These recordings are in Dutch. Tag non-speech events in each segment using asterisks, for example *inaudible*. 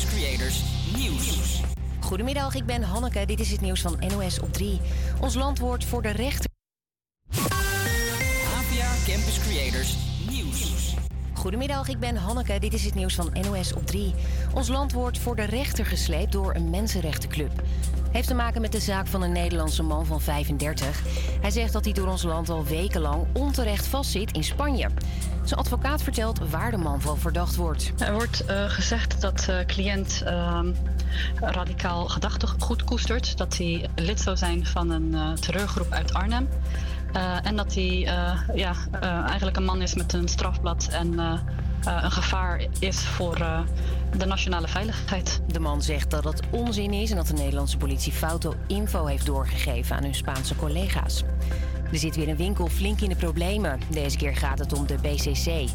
Campus Creators Nieuws. Goedemiddag, ik ben Hanneke. Dit is het nieuws van NOS op 3. Ons land wordt voor de rechter. APA Campus Creators Nieuws. Goedemiddag, ik ben Hanneke. Dit is het nieuws van NOS op 3. Ons land wordt voor de rechter gesleept door een mensenrechtenclub. Heeft te maken met de zaak van een Nederlandse man van 35. Hij zegt dat hij door ons land al wekenlang onterecht vastzit in Spanje. Zijn advocaat vertelt waar de man van verdacht wordt. Er wordt uh, gezegd dat de cliënt uh, radicaal gedachtegoed koestert. Dat hij lid zou zijn van een uh, terreurgroep uit Arnhem. En dat hij ja, eigenlijk een man is met een strafblad en een gevaar is voor de nationale veiligheid. De man zegt dat het onzin is en dat de Nederlandse politie foute info heeft doorgegeven aan hun Spaanse collega's. Er zit weer een winkel flink in de problemen. Deze keer gaat het om de BCC.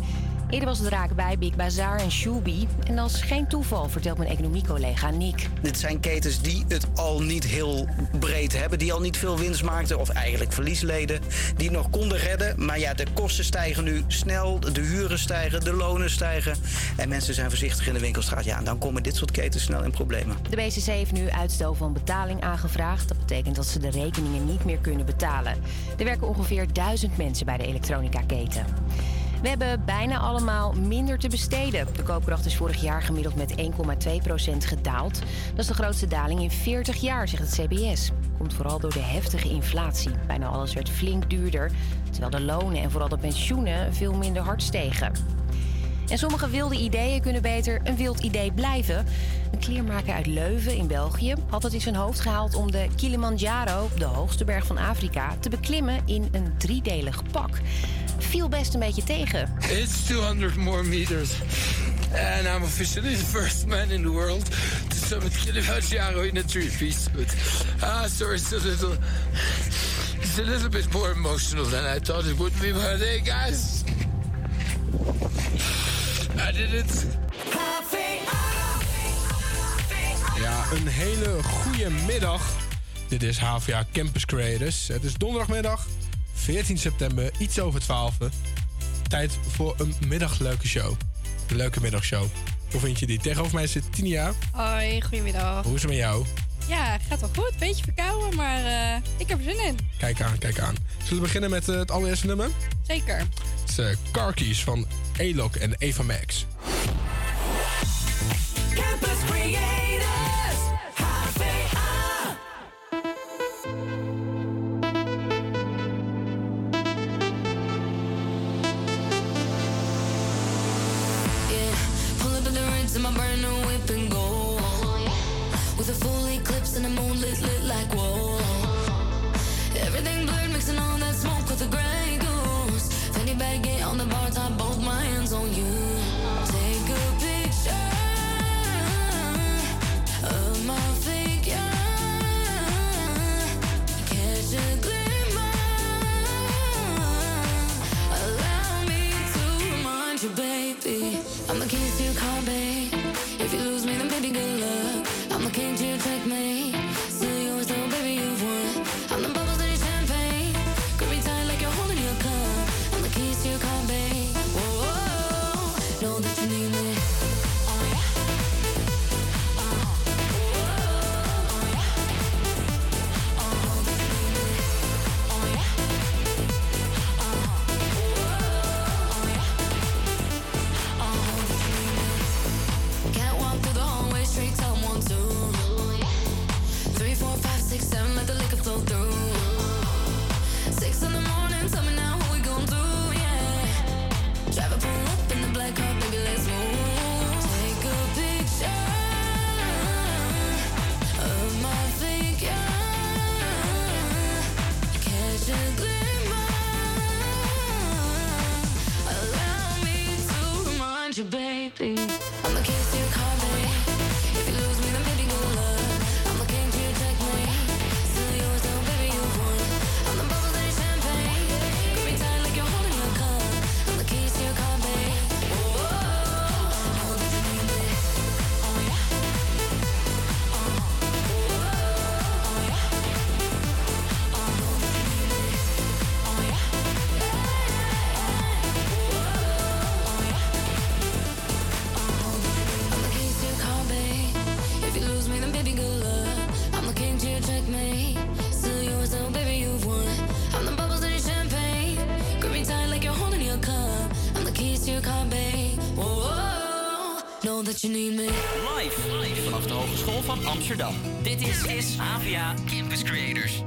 Eerder was het raak bij Big Bazaar en Shubi. En dat is geen toeval, vertelt mijn economiecollega Nick. Dit zijn ketens die het al niet heel breed hebben. Die al niet veel winst maakten, of eigenlijk verliesleden. Die het nog konden redden. Maar ja, de kosten stijgen nu snel. De huren stijgen, de lonen stijgen. En mensen zijn voorzichtig in de winkelstraat. Ja, en dan komen dit soort ketens snel in problemen. De BCC heeft nu uitstel van betaling aangevraagd. Dat betekent dat ze de rekeningen niet meer kunnen betalen. Er werken ongeveer duizend mensen bij de elektronica-keten. We hebben bijna allemaal minder te besteden. De koopkracht is vorig jaar gemiddeld met 1,2% gedaald. Dat is de grootste daling in 40 jaar, zegt het CBS. Komt vooral door de heftige inflatie. Bijna alles werd flink duurder, terwijl de lonen en vooral de pensioenen veel minder hard stegen. En sommige wilde ideeën kunnen beter een wild idee blijven. Een kleermaker uit Leuven in België had het in zijn hoofd gehaald om de Kilimanjaro, de hoogste berg van Afrika, te beklimmen in een driedelig pak. Viel best een beetje tegen. It's 200 more meters. And I'm officially the first man in the world to summit Kilimanjaro in a three-piece suit. Ah, sorry, it's a little... It's a little bit more emotional than I thought it would be, but hey, guys... I did it. Ja, een hele goede middag. Dit is HVA Campus Creators. Het is donderdagmiddag, 14 september, iets over 12. Tijd voor een middagleuke show. Een leuke middagshow. Hoe vind je die? Tegenover mij zit Tinia. Hoi, goedemiddag. Hoe is het met jou? Ja, gaat wel goed. Beetje verkouden, maar uh, ik heb er zin in. Kijk aan, kijk aan. Zullen we beginnen met uh, het allereerste nummer? Zeker. Het is uh, Car Keys van Elok en Eva Max. Campus Live, live vanaf de Hogeschool van Amsterdam. Dit is, is AVA Campus Creators.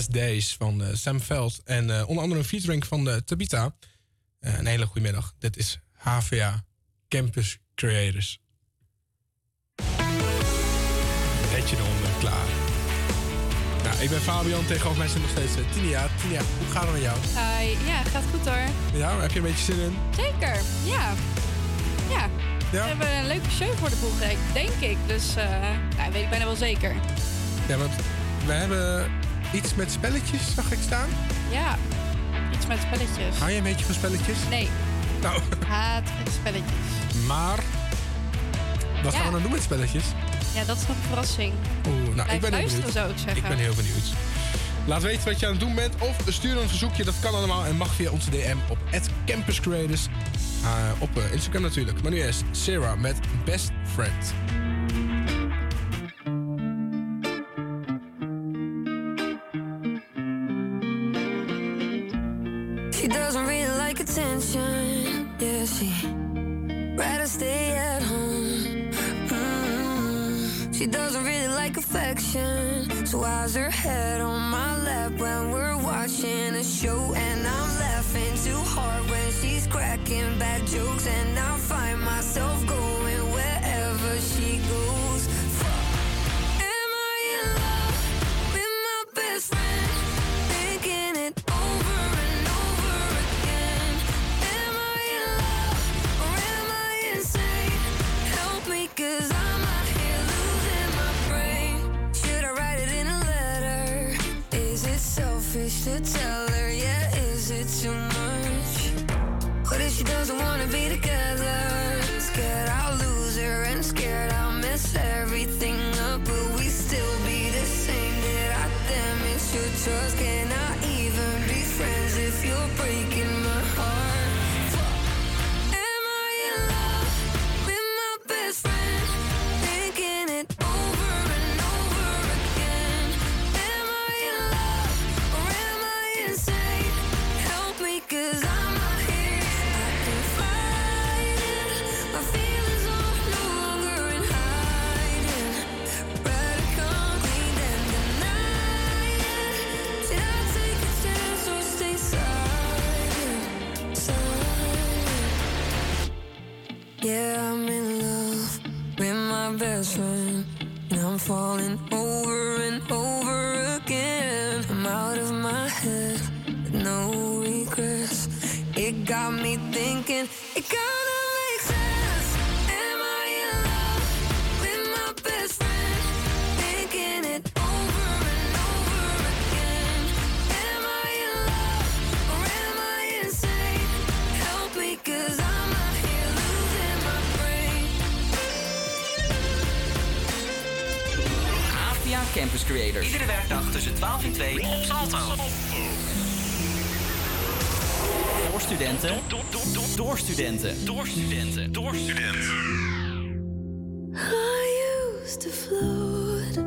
Best Days van eh, Sam Veld. En eh, onder andere een featuring van eh, Tabita. Een hele goede middag. Dit is HVA Campus Creators. Beetje eronder, klaar. Nou, ik ben Fabian, tegenover mij zit nog steeds uh, Tinia. Tinia, hoe gaat het met jou? Hi, ja, gaat goed hoor. Ja, heb je een beetje zin in? Zeker, ja. Ja. We hebben een leuke show voor de boeg, denk ik. Dus, eh nou, weet ik bijna wel zeker. Ja, want we hebben iets met spelletjes, zag ik staan. Ja, iets met spelletjes. Hou je een beetje van spelletjes? Nee, Nou, haat spelletjes. maar... Wat gaan we dan doen met spelletjes? Ja, dat is nog een verrassing. Oeh, nou, ik ben heel benieuwd. zou ik zeggen. Ik ben heel benieuwd. Laat weten wat je aan het doen bent. Of stuur een verzoekje. Dat kan allemaal. En mag via onze DM op @campuscreators. Uh, op eh, Instagram natuurlijk. Maar nu eerst Sarah met Best Friend. Attention. Yeah, she rather stay at home. Mm. She doesn't really like affection. So why's her head on my lap when we're watching a show? And I'm laughing too hard when she's cracking bad jokes. And I selfish to falling over and over again. I'm out of my head, no regrets. It got me. Creators. Iedere werkdag tussen 12 en 2 op Salto. Voor studenten. Door studenten. Door studenten. Door studenten. I used to float,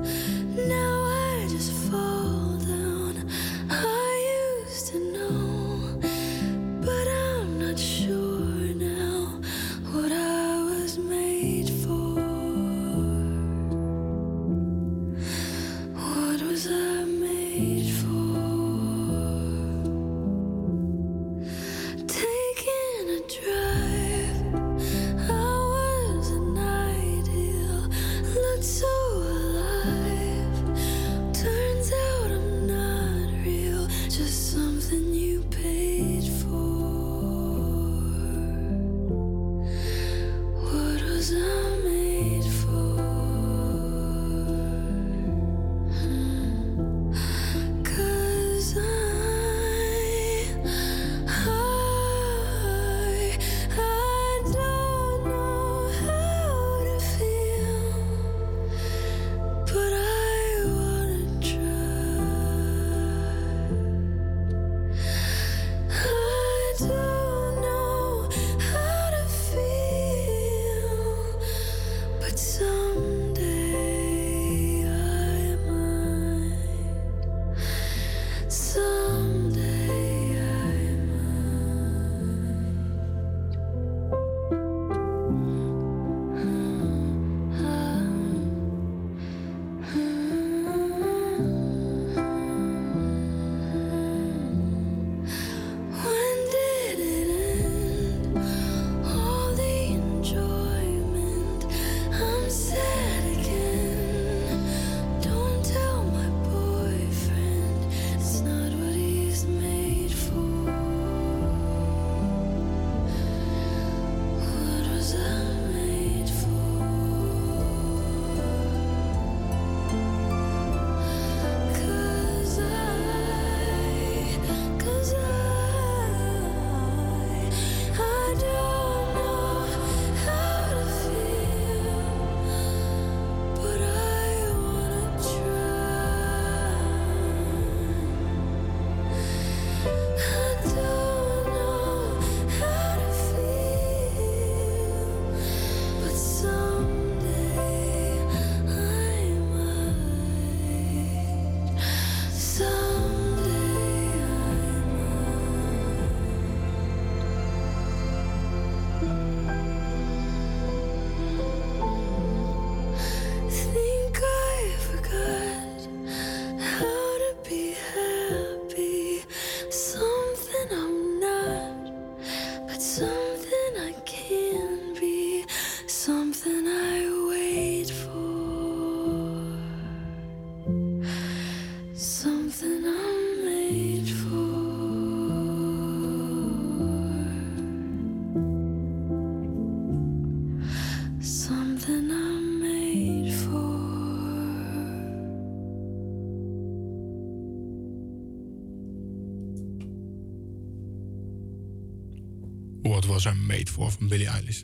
was I made for van Billie Eilish.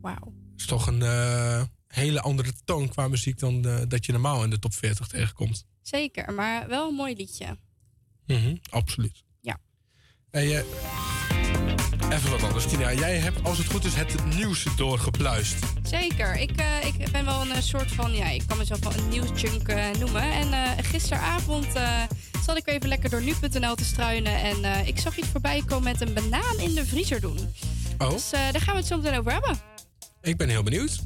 Wauw. is toch een eh, hele andere toon qua muziek dan eh, dat je normaal in de top 40 tegenkomt. Zeker, maar wel een mooi liedje. Mhm, absoluut. Ja. Hey, eh, even wat anders, Tina. Jij hebt, als het goed is, het nieuws doorgepluist. Zeker. Ik, ik ben wel een soort van, ja, ik kan mezelf wel een nieuwsjunk noemen. En gisteravond zat ik weer even lekker door nu.nl te struinen. En ik zag iets voorbij komen met een banaan in de vriezer doen. Oh, Dus eh, daar gaan we het zo meteen over hebben. ik ben heel benieuwd.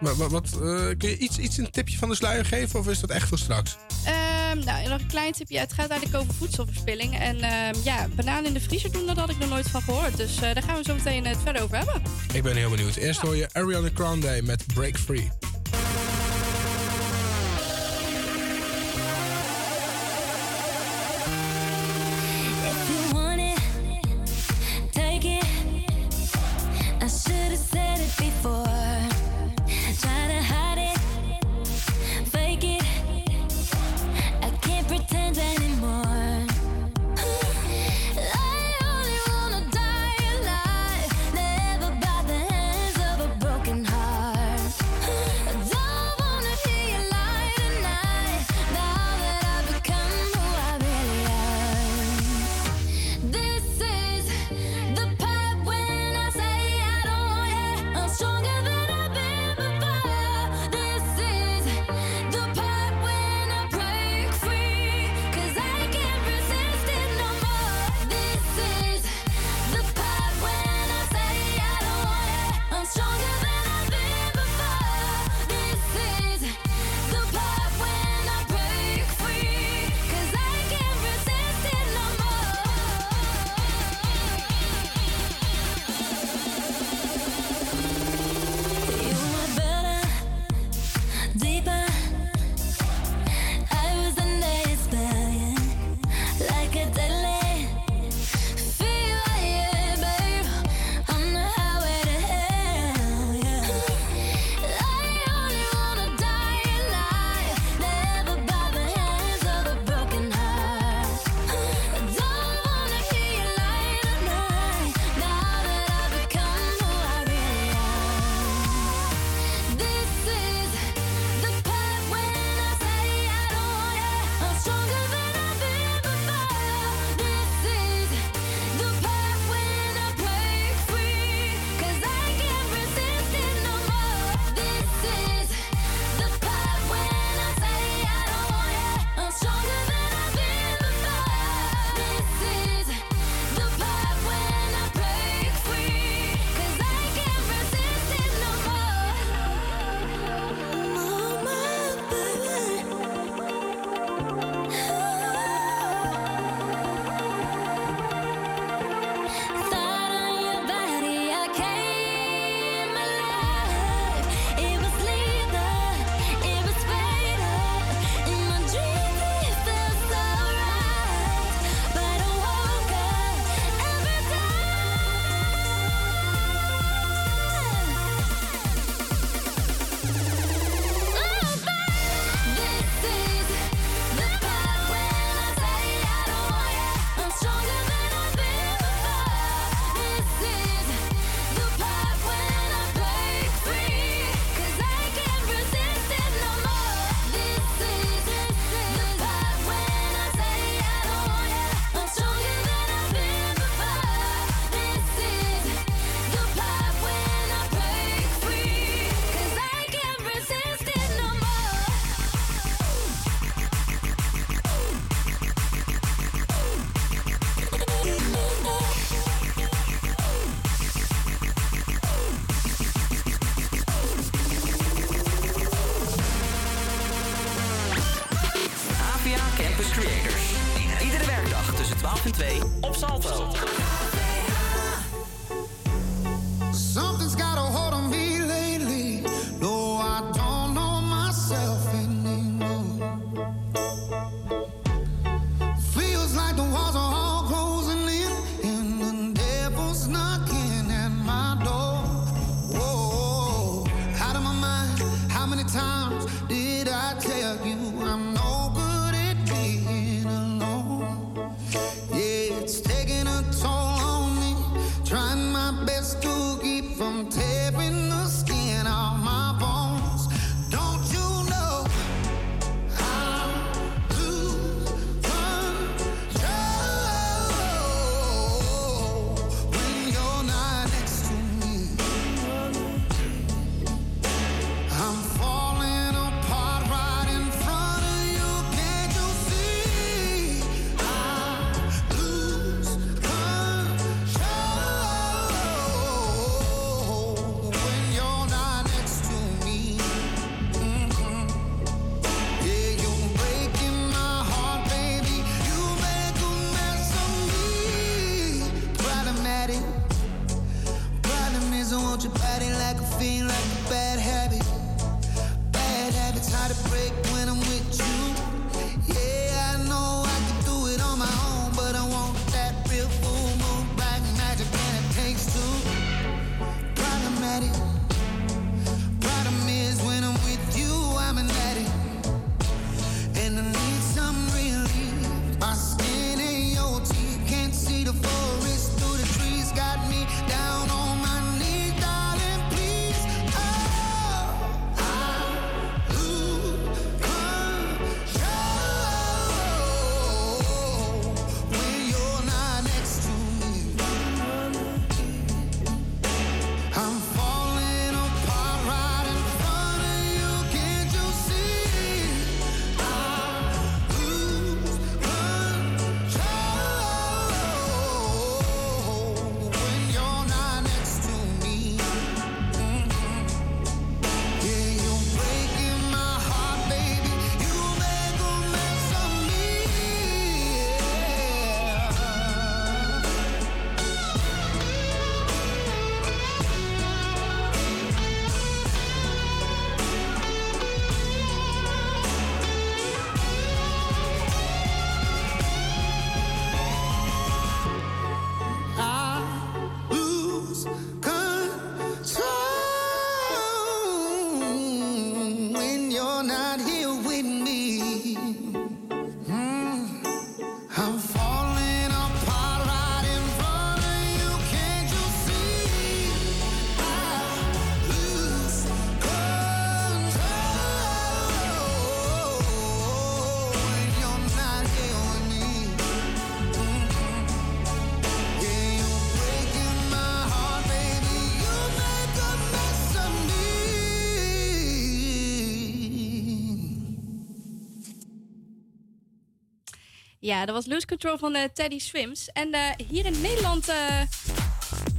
Wat, wat, wat, eh, kun je iets, iets een tipje van de sluier geven of is dat echt voor straks? Ehm, nou, nog een klein tipje. Het gaat eigenlijk over voedselverspilling. En ehm, ja, banaan in de vriezer doen, daar had ik nog nooit van gehoord. Dus eh, daar gaan we zo meteen het verder over hebben. Ik ben heel benieuwd. Eerst hoor je Ariana Grande met Break Free. Ja, dat was Lose Control van eh, Teddy Swims. En eh, hier in Nederland eh,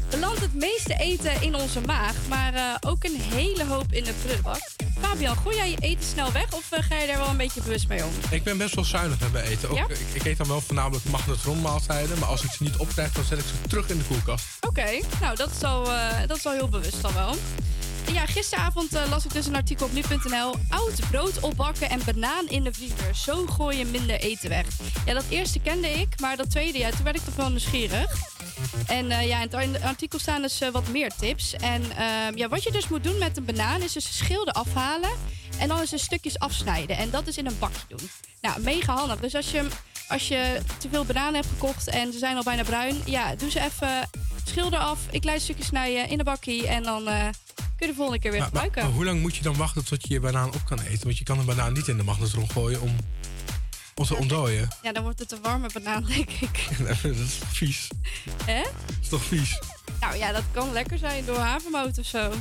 belandt het meeste eten in onze maag. Maar ook een hele hoop in de prullenbak. Fabian, gooi jij je eten snel weg of ga je daar wel een beetje bewust mee om? Ik ben best wel zuinig met mijn eten. Ook, Ja? ik, ik eet dan wel voornamelijk magnetronmaaltijden. Maar als ik ze niet opkrijg, dan zet ik ze terug in de koelkast. Oké, nou dat is, al, dat is al heel bewust al wel. Ja, gisteravond eh, las ik dus een artikel op nu.nl. Oud brood opbakken en banaan in de vriezer. Zo gooi je minder eten weg. Ja, dat eerste kende ik, maar dat tweede, ja, toen werd ik toch wel nieuwsgierig. En eh, ja, in het artikel staan dus eh, wat meer tips. En ehm, ja, wat je dus moet doen met een banaan is dus de schilden afhalen. En dan is de stukjes afsnijden. En dat is in een bakje doen. Nou, mega handig. Dus als je, als je te veel bananen hebt gekocht en ze zijn al bijna bruin. Ja, doe ze even, schilder af. Ik laat stukjes snijden in een bakje. En dan kun je de volgende keer weer Maar, gebruiken. maar hoe lang moet je dan wachten tot je je banaan op kan eten? Want je kan een banaan niet in de magnetron gooien om, om te ontdooien. Ja, dan wordt het een warme banaan, denk ik. *laughs* dat is toch vies? Hè? Dat is toch vies? Nou ja, dat kan lekker zijn door havermout of zo.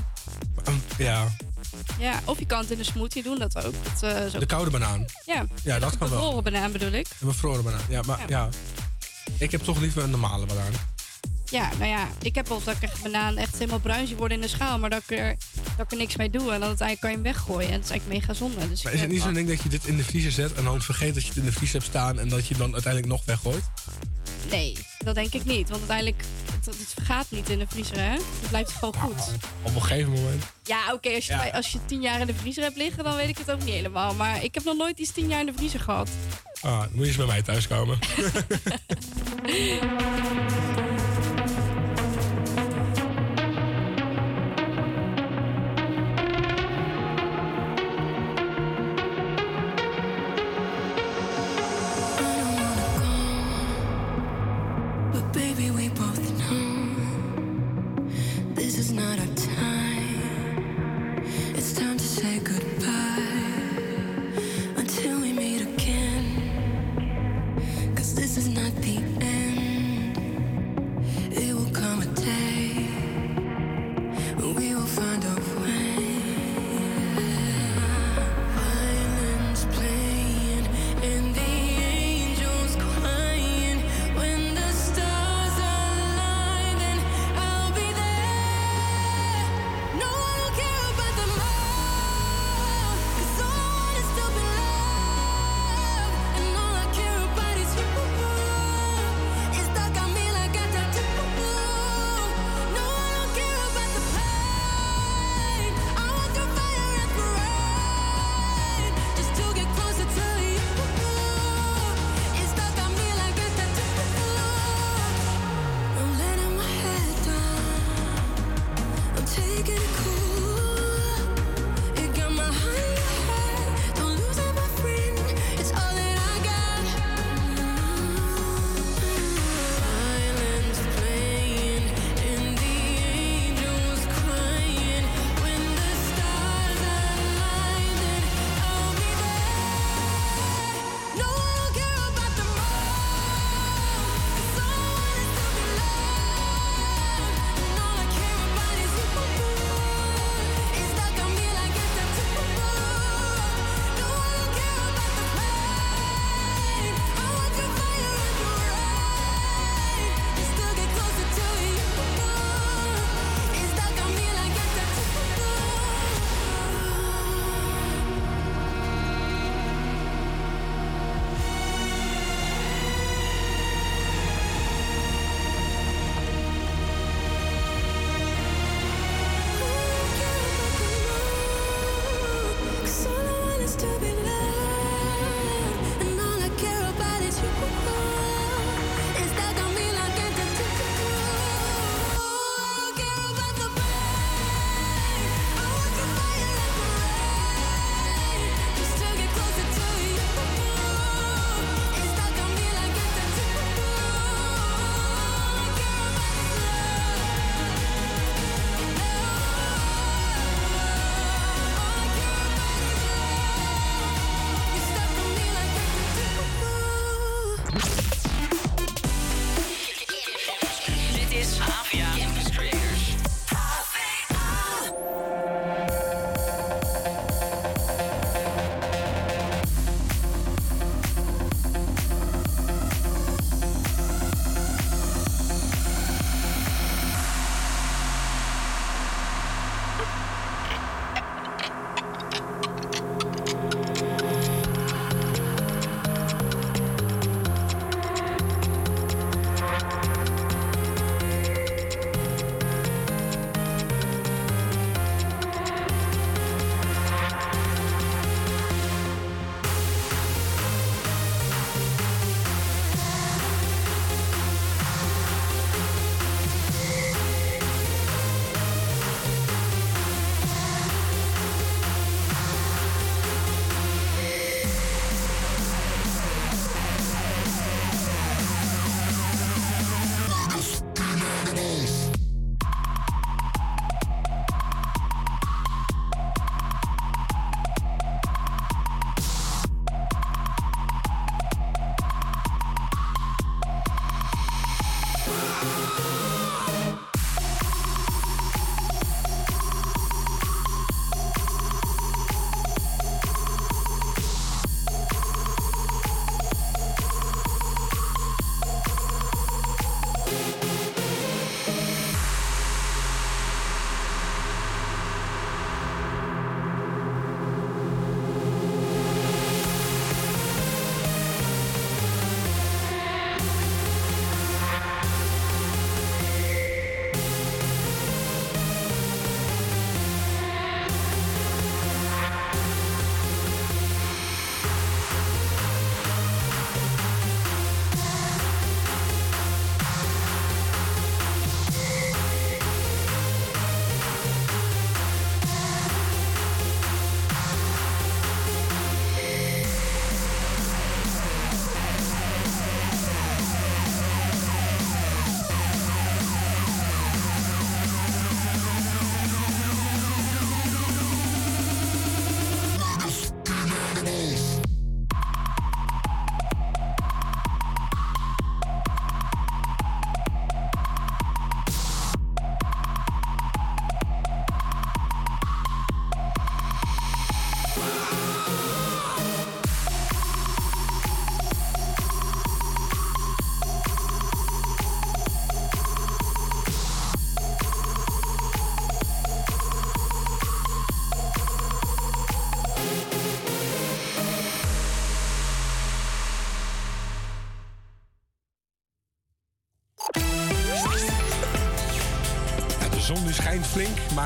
Ja, Ja, of je kan het in een smoothie doen, dat ook. Dat, eh, is ook- de koude banaan. Ja, Ja, dat kan wel. bevroren banaan bedoel ik. Een bevroren banaan. Ja, maar Ja. ja. Ik heb toch liever een normale banaan. Ja, nou ja, ik heb wel dat ik echt banaan echt helemaal bruin zie worden in de schaal, maar dat ik er, dat ik er niks mee doe. En dan uiteindelijk kan je hem weggooien. En dat is eigenlijk mega zonde. Dus Maar is het niet zo'n ding dat je dit in de vriezer zet en dan vergeet dat je het in de vriezer hebt staan en dat je het dan uiteindelijk nog weggooit? Nee, dat denk ik niet. Want uiteindelijk, het, het gaat niet in de vriezer, hè? Het blijft gewoon goed. Op een gegeven moment. Ja, oké, als, je Ja. als je tien jaar in de vriezer hebt liggen, dan weet ik het ook niet helemaal. Maar ik heb nog nooit iets tien jaar in de vriezer gehad. Ah, dan moet je eens bij mij thuiskomen. *laughs*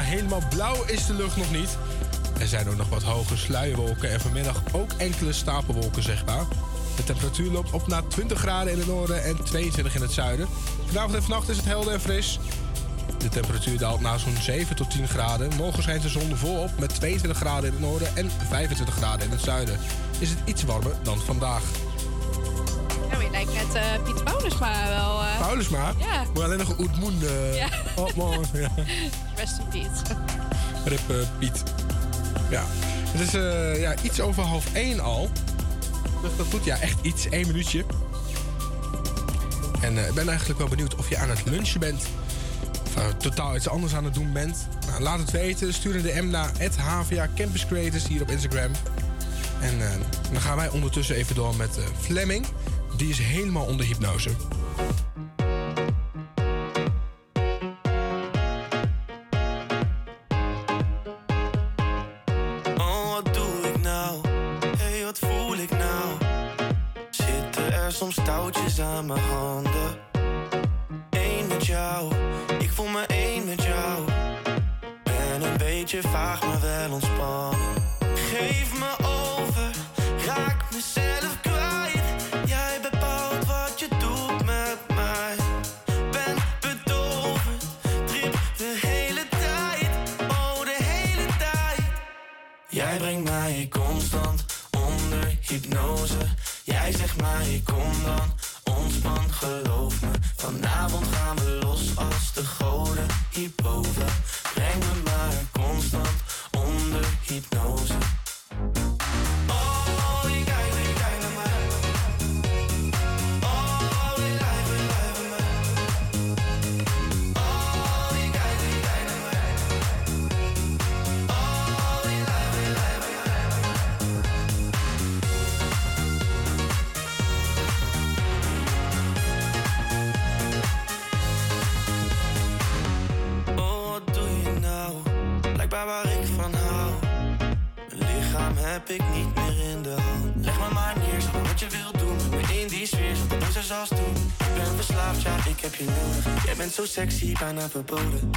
helemaal blauw is de lucht nog niet. Er zijn ook nog wat hoge sluierwolken en vanmiddag ook enkele stapelwolken zichtbaar. De temperatuur loopt op naar 20 graden in het noorden en 22 in het zuiden. Vanavond en vannacht is het helder en fris. De temperatuur daalt naar zo'n 7 tot 10 graden. Morgen schijnt de zon volop met 22 graden in het noorden en 25 graden in het zuiden. Is het iets warmer dan vandaag. Nou, je lijkt net uh, Piet maar wel. Eh. Uh... maar? Ja. Maar alleen nog Oetmoen. Uh... Eh. Ja. Oh, man. *laughs* Rippen. Rip Piet. Ja. Het is eh, ja, iets over half één al. Dus dat doet Ja, echt iets. één minuutje. En eh, ik ben eigenlijk wel benieuwd of je aan het lunchen bent. Of totaal iets anders aan het doen bent. Nou, laat het weten. Stuur de M naar HVA Campus Creators hier op Instagram. En eh, dan gaan wij ondertussen even door met Fleming. Die is helemaal onder hypnose. sexy, bijna verboden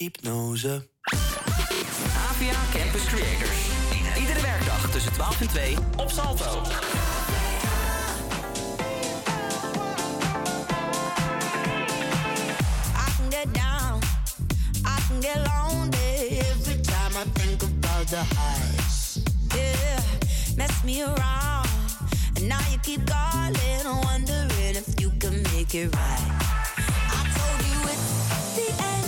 hypnose. Avia Campus Creators. Iedere werkdag tussen 12 en 2 op Salto. the highs. Yeah, mess me around. And now you keep calling, wondering if you can make it right. I told you it's the end.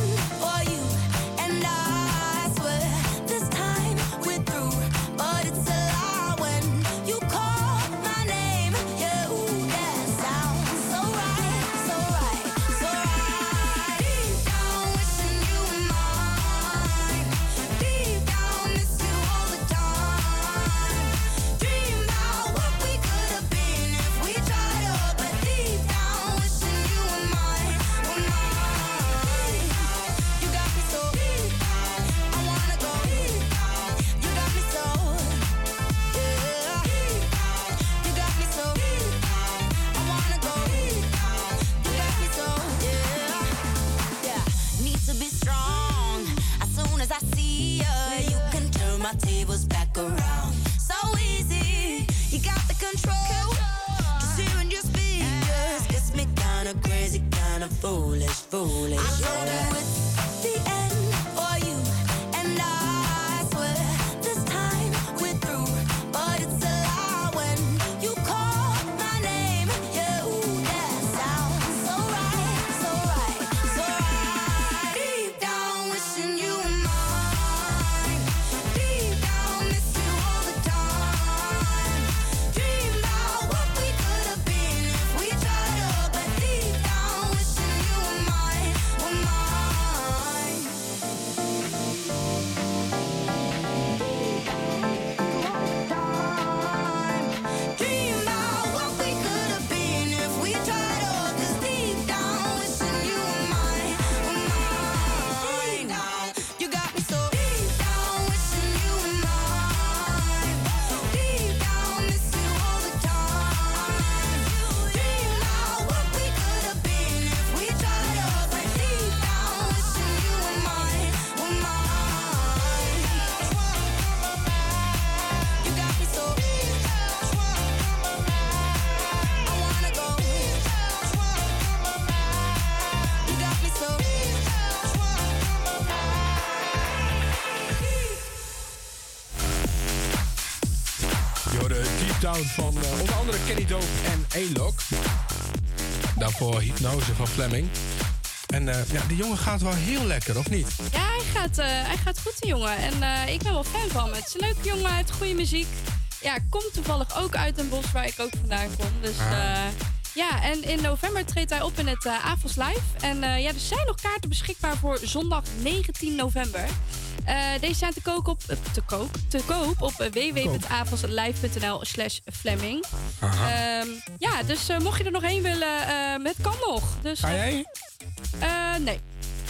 Hypnose van Fleming. En eh, ja, die jongen gaat wel heel lekker, of niet? Ja, hij gaat, eh, hij gaat goed, die jongen. En eh, ik ben wel fan van hem. Het is een leuke jongen, hij heeft goede muziek. Ja, komt toevallig ook uit een bos waar ik ook vandaan kom. Dus Ah. ja, en in november treedt hij op in het Avals Live. En ja, er zijn nog kaarten beschikbaar voor zondag 19 november. Eh, deze zijn te koop op, eh, te koop, te koop op eh, www.avelslive.nl slash Fleming. Aha. Ehm, ja, dus mocht je er nog heen willen, het kan nog. Dus, Ga jij? nee.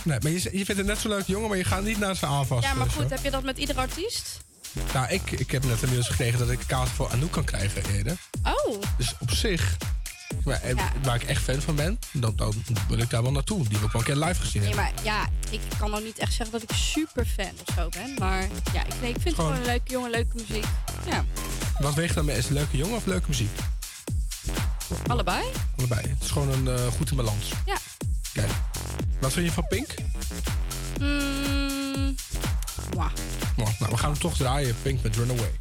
Nee, maar je, je vindt het net zo leuk jongen, maar je gaat niet naar zijn aanvast. Ja, maar goed, heb je dat met ieder artiest? Nou, ik, ik heb net inmiddels gekregen dat ik kaart voor Anouk kan krijgen eerder. Oh, Dus op zich, waar, eh, waar ik echt fan van ben, dan, dan wil ik daar wel naartoe. Die heb ik wel een keer live gezien. nee, maar ja, ik kan nog niet echt zeggen dat ik super fan of zo ben. Maar ja, ik, nee, ik vind het Gewoon- gewoon een leuke jongen, leuke muziek. Ja, Wat weegt dan meer? Is het leuke jongen of leuke muziek? allebei. Allebei. Het is gewoon een eh, goed in balans. Ja. Kijk. Wat vind je van Pink? Mm, mwah. Nou, we gaan hem toch draaien. Pink met Runaway.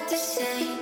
The to say.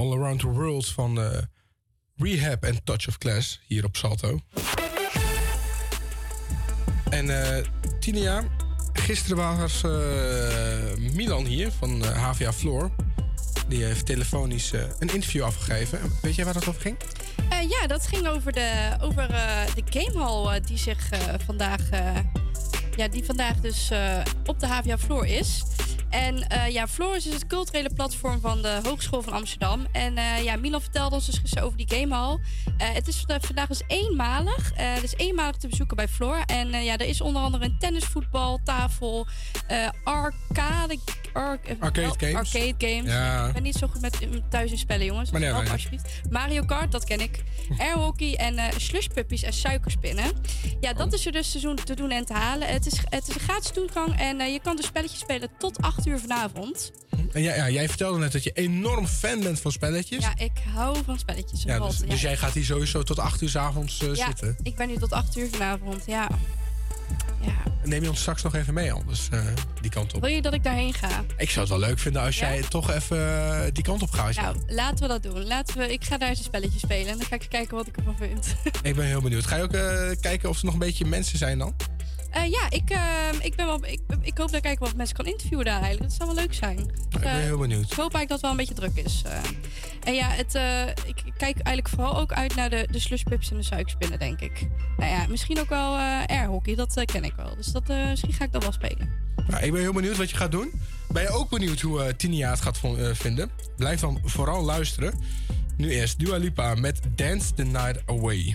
All Around the World van eh, Rehab en Touch of Class hier op Salto. En eh Tinia, gisteren was eh, Milan hier van HVA Floor. Die heeft telefonisch een interview afgegeven. Weet jij waar dat over ging? Ja, dat ging over de, over, de gamehall eh, die zich vandaag, ja, die vandaag dus op de HVA Floor is. En eh, ja, Floor is het culturele platform van de Hogeschool van Amsterdam. En eh, ja, Milan vertelde ons dus gisteren over die gamehall. Eh het is vanda- vandaag dus eenmalig. Het is eenmalig te bezoeken bij Floor. En ja, er is onder andere een tennisvoetbal, tafel, eh, arcade, ar- Arcade games. arcade games. Ja. Ik ben niet zo goed met thuis in spellen, jongens. Maar nee, Help alsjeblieft. Mario Kart, dat ken ik. *laughs* Airhockey en eh slushpuppies en suikerspinnen. Ja, Oh. dat is er dus te doen, te doen en te halen. Het is, het is een gratis toegang en eh, je kan dus spelletjes spelen tot 8 uur vanavond. En ja, ja, jij vertelde net dat je enorm fan bent van spelletjes. Ja, ik hou van spelletjes. Ja, dus, dus jij gaat hier sowieso tot 8 uur s avonds ja, zitten. ik ben hier tot 8 uur vanavond, ja. Neem je ons straks nog even mee anders, eh, die kant op. Wil je dat ik daarheen ga? Ik zou het wel leuk vinden als Ja? jij toch even eh, die kant op gaat. Nou, laten we dat doen. Laten we, ik ga daar eens een spelletje spelen en dan ga ik eens kijken wat ik ervan vind. Ik ben heel benieuwd. Ga je ook eh, kijken of er nog een beetje mensen zijn dan? Eh, ja, ik, ehm, ik, ben wel, ik, ik hoop dat ik wat mensen kan interviewen daar eigenlijk. Dat zou wel leuk zijn. ik ben heel benieuwd. Ik hoop eigenlijk dat het wel een beetje druk is. eh. en ja, het, eh, ik kijk eigenlijk vooral ook uit naar de, de slushpips en de suikerspinnen, denk ik. Nou ja, misschien ook wel eh airhockey, dat eh, ken ik wel. Dus dat, eh, misschien ga ik dat wel spelen. Nou, ik ben heel benieuwd wat je gaat doen. Ben je ook benieuwd hoe eh Tinia het gaat eh, vinden? Blijf dan vooral luisteren. Nu eerst Dua Lipa met Dance the Night Away.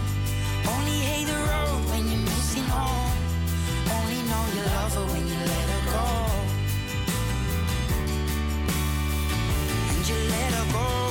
Her when you let her go. And you let her go.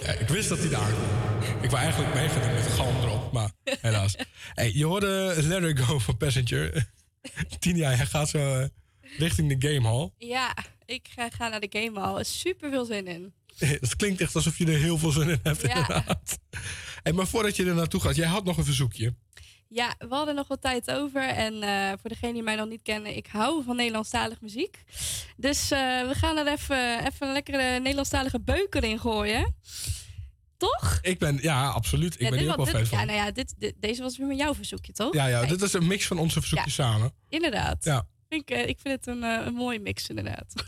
Ja, ik wist dat hij daar kwam. Ik wou eigenlijk mee gaan doen met galm erop, maar helaas. Hey, je hoorde Let Her Go van Passenger. *laughs* Tina, hij gaat zo eh, richting de gamehall. Ja, ik ga, ga naar de game hall. Super veel zin in. *laughs* Het klinkt echt alsof je er heel veel zin in hebt, Ja. inderdaad. Hey, maar voordat je er naartoe gaat, jij had nog een verzoekje. Ja, we hadden nog wat tijd over. En eh, voor degenen die mij nog niet kennen, ik hou van Nederlandstalige muziek. Dus eh, we gaan er even, even een lekkere Nederlandstalige beuker in gooien. Toch? Ik ben, ja, absoluut. Ik ja, ben hier ook wel fan ja, van. nou ja, dit, dit- deze was weer met jouw verzoekje, toch? Ja, ja, Kijk, dit is een mix van onze verzoekjes samen. Inderdaad. Ja. Ik, eh, ik vind het een, een mooie mix, inderdaad. *laughs*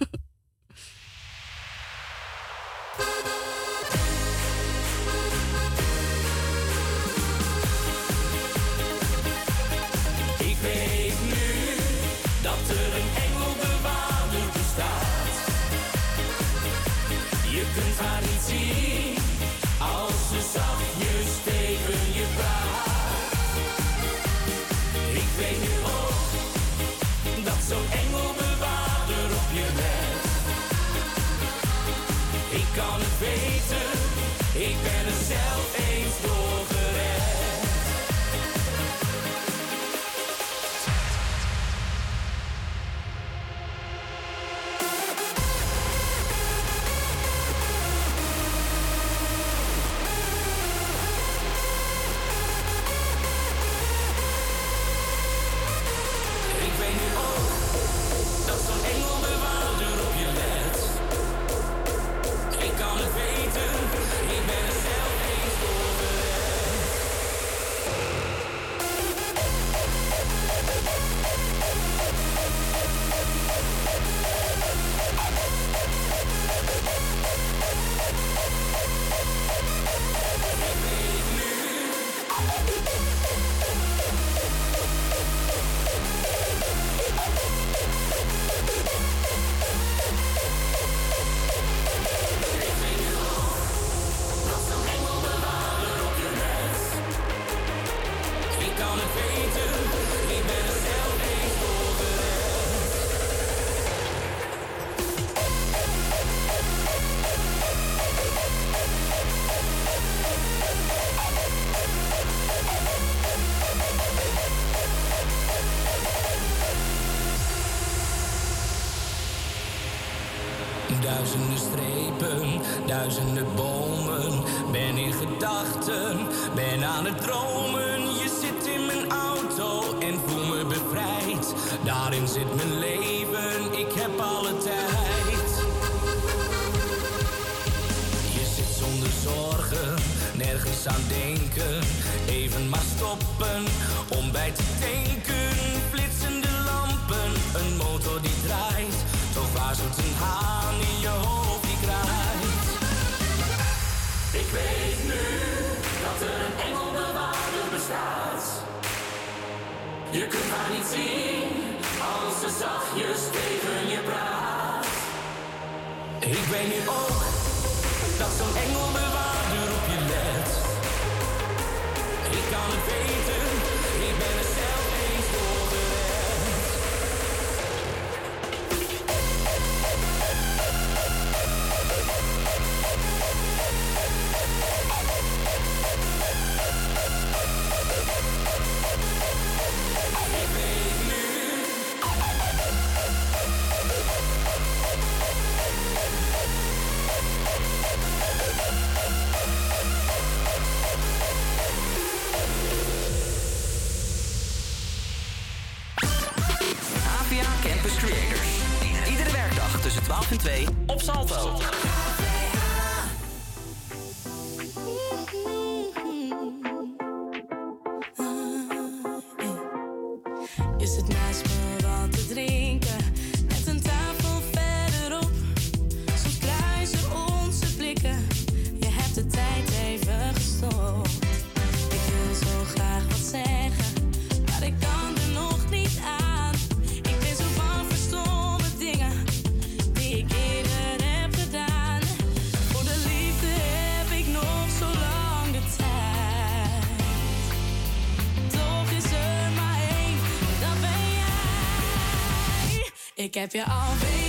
desert heb je al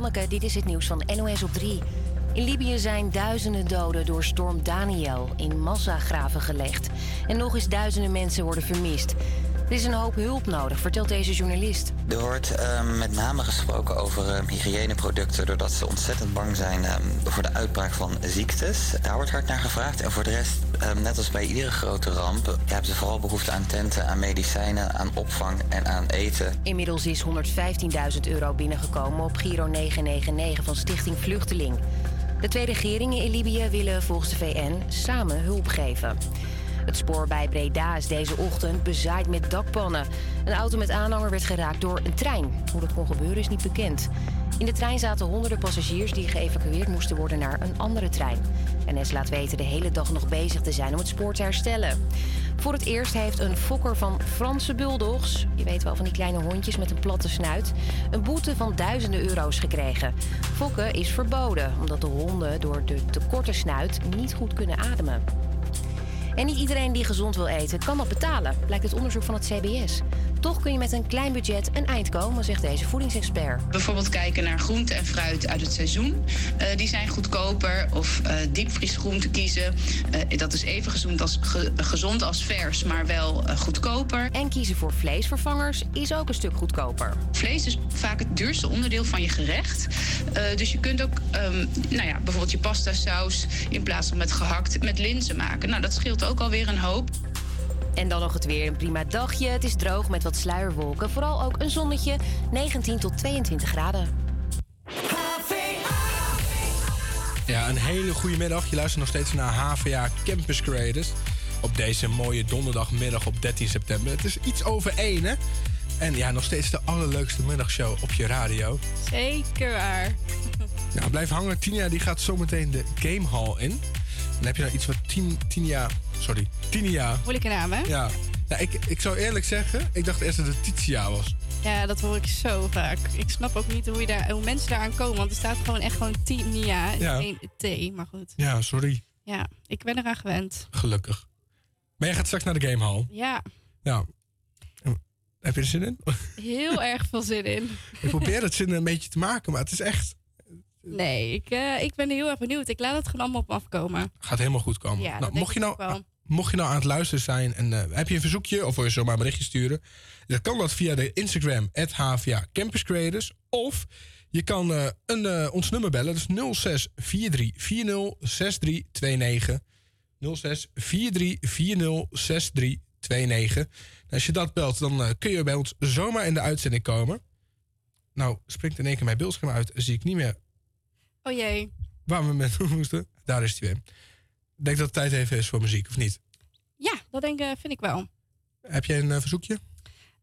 Dit is het nieuws van NOS op 3. In Libië zijn duizenden doden door storm Daniel in massagraven gelegd. En nog eens duizenden mensen worden vermist. Er is een hoop hulp nodig, vertelt deze journalist. Er wordt ehm, met name gesproken over ehm, hygiëneproducten, doordat ze ontzettend bang zijn ehm, voor de uitbraak van ziektes. Daar wordt hard naar gevraagd. En voor de rest, net als bij iedere grote ramp, hebben ze vooral behoefte aan tenten, aan medicijnen, aan opvang en aan eten. Inmiddels is 115.000 euro binnengekomen op Giro 999 van Stichting Vluchteling. De twee regeringen in Libië willen volgens de VN samen hulp geven. Het spoor bij Breda is deze ochtend bezaaid met dakpannen. Een auto met aanhanger werd geraakt door een trein. Hoe dat kon gebeuren is niet bekend. In de trein zaten honderden passagiers die geëvacueerd moesten worden naar een andere trein. NS laat weten de hele dag nog bezig te zijn om het spoor te herstellen. Voor het eerst heeft een fokker van Franse bulldogs, je weet wel van die kleine hondjes met een platte snuit, een boete van duizenden euro's gekregen. Fokken is verboden, omdat de honden door de te korte snuit niet goed kunnen ademen. En niet iedereen die gezond wil eten kan dat betalen, blijkt uit onderzoek van het CBS. Toch kun je met een klein budget een eind komen, zegt deze voedingsexpert. Bijvoorbeeld kijken naar groente en fruit uit het seizoen. Eh, die zijn goedkoper. Of eh diepvriesgroenten kiezen. Eh, dat is even gezond als, ge- gezond als vers, maar wel goedkoper. En kiezen voor vleesvervangers is ook een stuk goedkoper. Vlees is vaak het duurste onderdeel van je gerecht. Dus je kunt ook ehm, nou ja, bijvoorbeeld je pasta saus in plaats van met gehakt met linzen maken. Nou, dat scheelt ook alweer een hoop. En dan nog het weer. Een prima dagje. Het is droog met wat sluierwolken. Vooral ook een zonnetje. 19 tot 22 graden. Ja, een hele goede middag. Je luistert nog steeds naar HVA Campus Creators. Op deze mooie donderdagmiddag op 13 september. Het is iets over één, hè? En ja, nog steeds de allerleukste middagshow op je radio. Zeker waar. *laughs* Nou, blijf hangen. Tina die gaat zometeen de Game Hall in. Dan heb je nou iets wat tien, Tinia... Sorry, Tinia. Moeilijke naam, hè? Ja. Nou, ik, ik zou eerlijk zeggen, ik dacht eerst dat het Titia was. Ja, dat hoor ik zo vaak. Ik snap ook niet hoe, je daar, hoe mensen daaraan komen. Want er staat gewoon echt gewoon Tinia. Ja. Geen T, maar goed. Ja, sorry. Ja, ik ben eraan gewend. Gelukkig. Maar jij gaat straks naar de Game Hall. Ja, Ja. Heb je er zin in? heel *laughs* erg veel zin in. ik probeer het zin een beetje te maken, maar het is echt... Nee, ik, eh, ik ben heel erg benieuwd. Ik laat het gewoon allemaal op me afkomen. Gaat helemaal goed komen. Ja, nou, mocht, je nou. Mocht je nou aan het luisteren zijn en eh, heb je een verzoekje of wil je zomaar een berichtje sturen, dan kan dat via de Instagram HVA Campus Creators. Of je kan eh, een, eh, ons nummer bellen, dat is 0643406329. 0643406329. En als je dat belt, dan kun je bij ons zomaar in de uitzending komen. Nou, springt in één keer mijn beeldscherm uit, zie ik niet meer Oh jee. waar we met *laughs* moesten. Daar is hij weer. Denk dat het tijd even is voor muziek, of niet? Ja, dat denk, ik, vind ik wel. Heb jij een eh, verzoekje?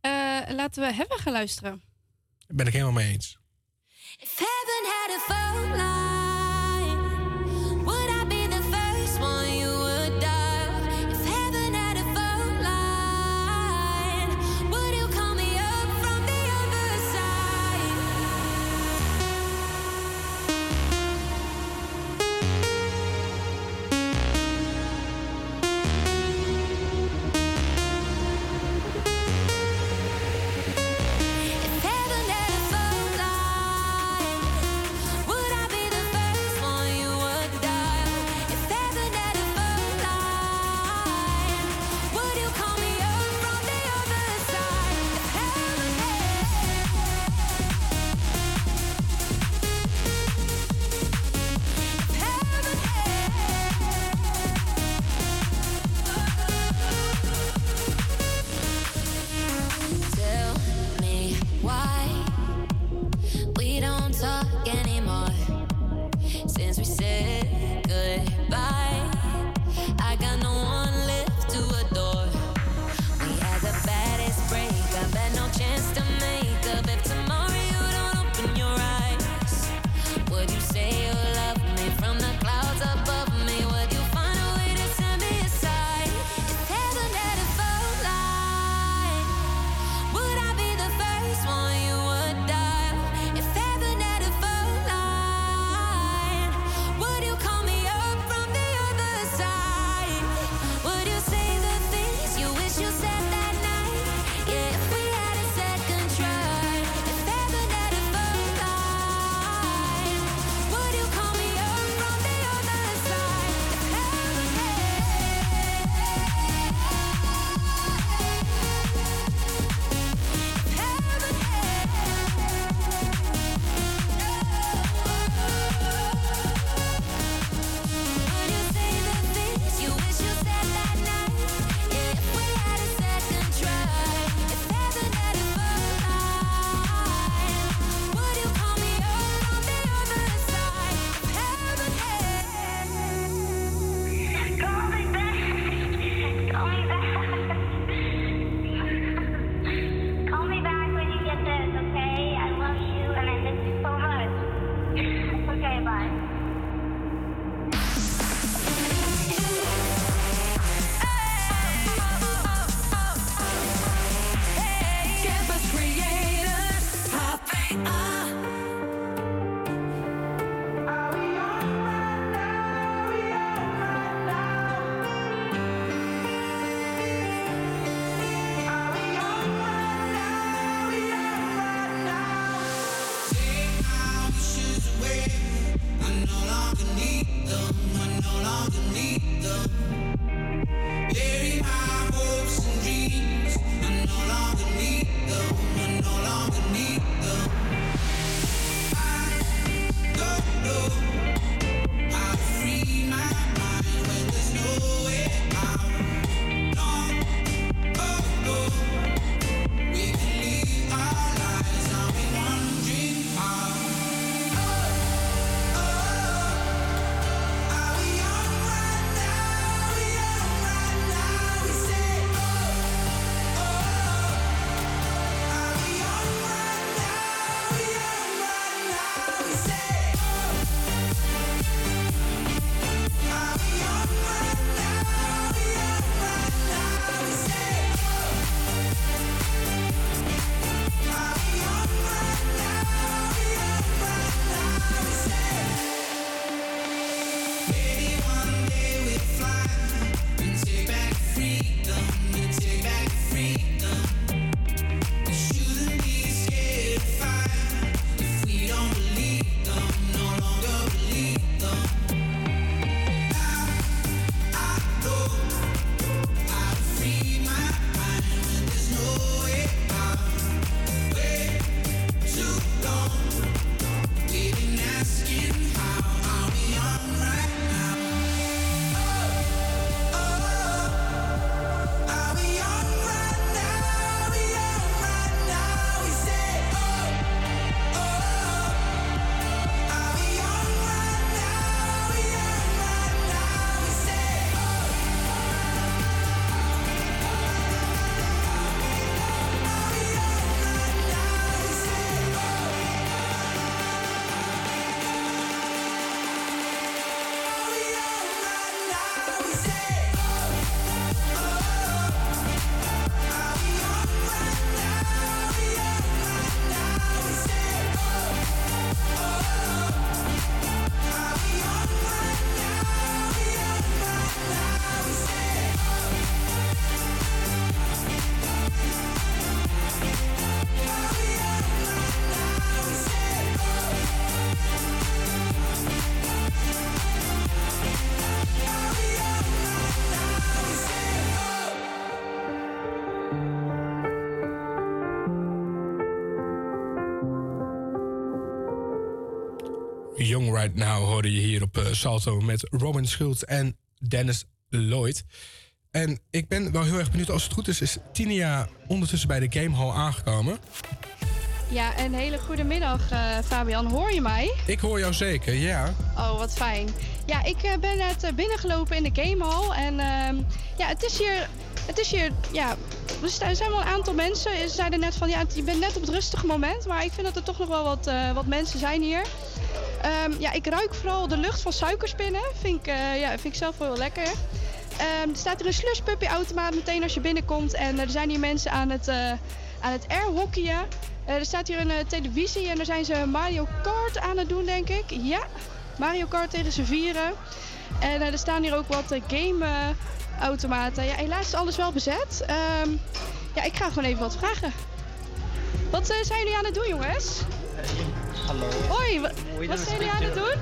Eh, laten we hebben gaan luisteren. Daar ben ik helemaal mee eens. If heaven had a phone line, Right Now hoorde je hier op eh, Salto met Robin Schultz en Dennis Lloyd. En ik ben wel heel erg benieuwd, als het goed is, is Tinia ondertussen bij de Game Hall aangekomen. Ja, een hele goede middag, eh, Fabian. Hoor je mij? Ik hoor jou zeker, ja. Oh, wat fijn. Ja, ik eh, ben net binnengelopen in de gamehall. En ehm, ja, het is hier... Het is hier, ja, er zijn wel een aantal mensen. Ze zeiden net van, ja, je bent net op het rustige moment. Maar ik vind dat er toch nog wel wat, wat mensen zijn hier. Ehm, ja, ik ruik vooral de lucht van suikerspinnen. Vind ik, eh, ja, vind ik zelf wel lekker. Ehm, er staat er een slushpuppy automaat meteen als je binnenkomt. En eh, er zijn hier mensen aan het, eh aan het airhockeyen. Er staat hier een televisie en daar zijn ze Mario Kart aan het doen, denk ik. Ja, Mario Kart tegen z'n vieren. En er staan hier ook wat gameautomaten. ja, helaas is alles wel bezet. Ehm, ja, ik ga gewoon even wat vragen. Wat zijn jullie aan het doen, jongens? Hallo. Hoi, wa- wat zijn jullie aan het doen?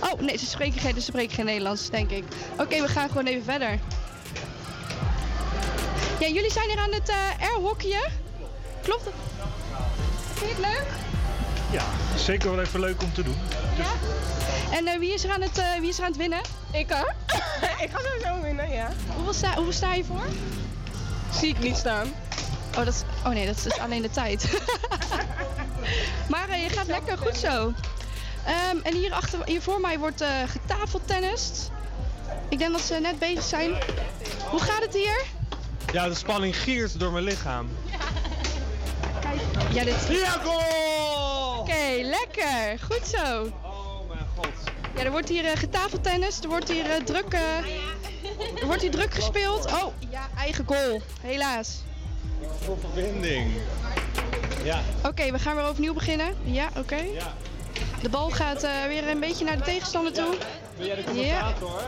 Oh, nee, ze spreken geen, ze spreken geen Nederlands, denk ik. Oké, we gaan gewoon even verder. Ja, jullie zijn hier aan het eh airhockeyen. Klopt dat? Vind je het leuk? Ja, zeker wel even leuk om te doen. Ja? En eh, wie, is er aan het, eh, wie is er aan het winnen? Ik hoor. *laughs* ik ga sowieso winnen, ja. Hoeveel sta, hoeveel sta je voor? Zie ik niet staan. Oh, dat is, oh nee, dat is alleen de tijd. *laughs* maar eh, je gaat lekker goed zo. Ehm, en hier, achter, hier voor mij wordt eh getafeltennist. Ik denk dat ze net bezig zijn. Hoe gaat het hier? Ja, de spanning giert door mijn lichaam. Ja, dit... Ja, goal! Oké, lekker. Goed zo. Oh mijn god. Ja, er wordt hier eh, getafeltennis. Er wordt hier druk... er wordt hier druk gespeeld. Oh, ja, eigen goal. Helaas. Voor verbinding. Ja. Oké, we gaan weer overnieuw beginnen. Ja, oké. De bal gaat eh, weer een beetje naar de tegenstander toe. Ben jij de Ja. commentator?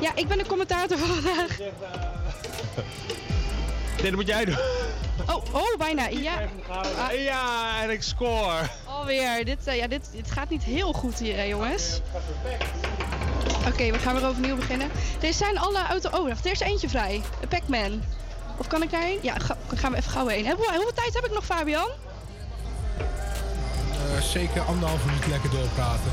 Ja, ik ben de commentator van *laughs* vandaag. Nee, dat moet jij doen. Oh, oh, bijna. Ja. Ah, Ja, en ik score. alweer. Dit, eh, ja, dit, dit gaat niet heel goed hier, hè, jongens. Oké, we gaan weer overnieuw beginnen. Er zijn alle auto... Oh, wacht, er is eentje vrij. Een Pac-Man. Of kan ik daarheen? Ja, ga, gaan we even gauw heen. Hoe- hoeveel tijd heb ik nog, Fabian? Eh, zeker anderhalf minuut lekker doorpraten.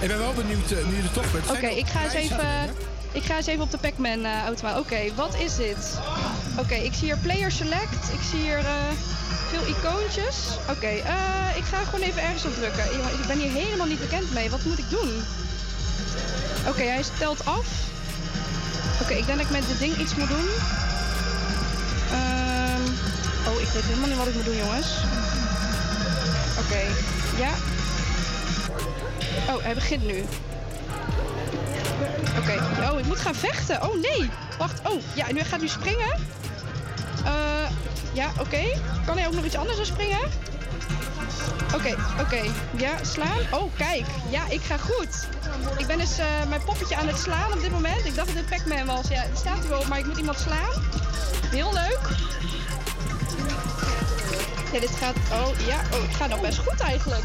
Ik ben wel benieuwd eh, nu je er toch bent. Oké, ik ga eens even... Ik ga eens even op de Pac-Man eh, automaat. Oké, wat is dit? Oké, ik zie hier player select. Ik zie hier veel icoontjes. Oké, ik ga gewoon even ergens op drukken. Ik ik ben hier helemaal niet bekend mee. Wat moet ik doen? Oké, hij stelt af. Oké, ik denk dat ik met dit ding iets moet doen. Weet helemaal niet wat ik moet doen, jongens. Oké, ja. Oh, hij begint nu. Oké, oh, ik moet gaan vechten. Oh nee, wacht. Oh, ja, nu hij gaat nu springen. Eh, ja, oké. Kan hij ook nog iets anders dan springen? Oké, oké. Ja, slaan. Oh, kijk. Ja, ik ga goed. Ik ben dus eh, mijn poppetje aan het slaan op dit moment. Ik dacht dat dit Pac-Man was. Ja, het staat er wel maar ik moet iemand slaan. Heel leuk. Ja, dit gaat... Oh, ja. Oh, het gaat nog best goed eigenlijk.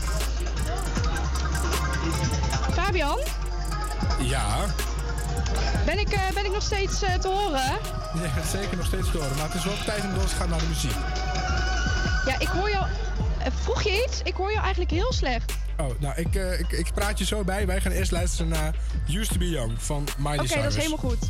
Fabian? Ja. Ben ik, eh, ben ik nog steeds eh, te horen? Gaat zeker nog steeds door. Maar het is wel tijd om door te gaan naar de muziek. Ja, ik hoor jou... eh, vroeg je iets? Ik hoor jou eigenlijk heel slecht. Oh, nou, ik, ik, ik praat je zo bij. Wij gaan eerst luisteren naar Used to Be Young van Miley Oké, dat is helemaal goed.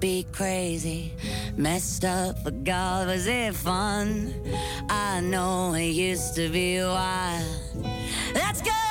be crazy. Messed up, but God, was it fun? I know it used to be wild. Let's go!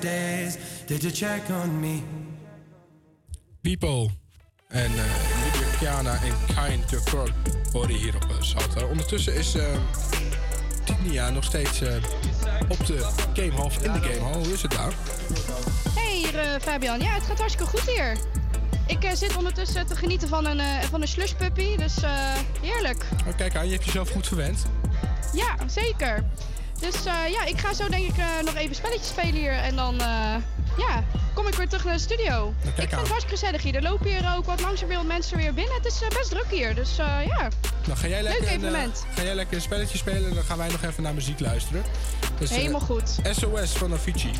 Days. Did you check on me? Pipo en eh Lydia Kiana en Kind to horen hier op uh, Salto. Ondertussen is eh Tinia nog steeds eh, op de gamehall, of in de gamehall. Hoe is het daar? Hey hier eh, Fabian, ja het gaat hartstikke goed hier. Ik eh, zit ondertussen te genieten van een, eh van een slushpuppy, dus eh, heerlijk. Oh, kijk aan, je hebt jezelf goed verwend. Ja, zeker. Dus eh, ja, ik ga zo denk ik eh, nog even spelletjes spelen hier en dan eh, ja, kom ik weer terug naar de studio. ik vind het hartstikke gezellig hier. Er lopen hier ook wat langzaam mensen weer binnen. Het is best druk hier, dus ja. Nou, ga jij, lekker Leuk een, evenement. ga jij lekker een spelletje spelen en dan gaan wij nog even naar muziek luisteren. Dus, Helemaal goed. SOS van Avicii.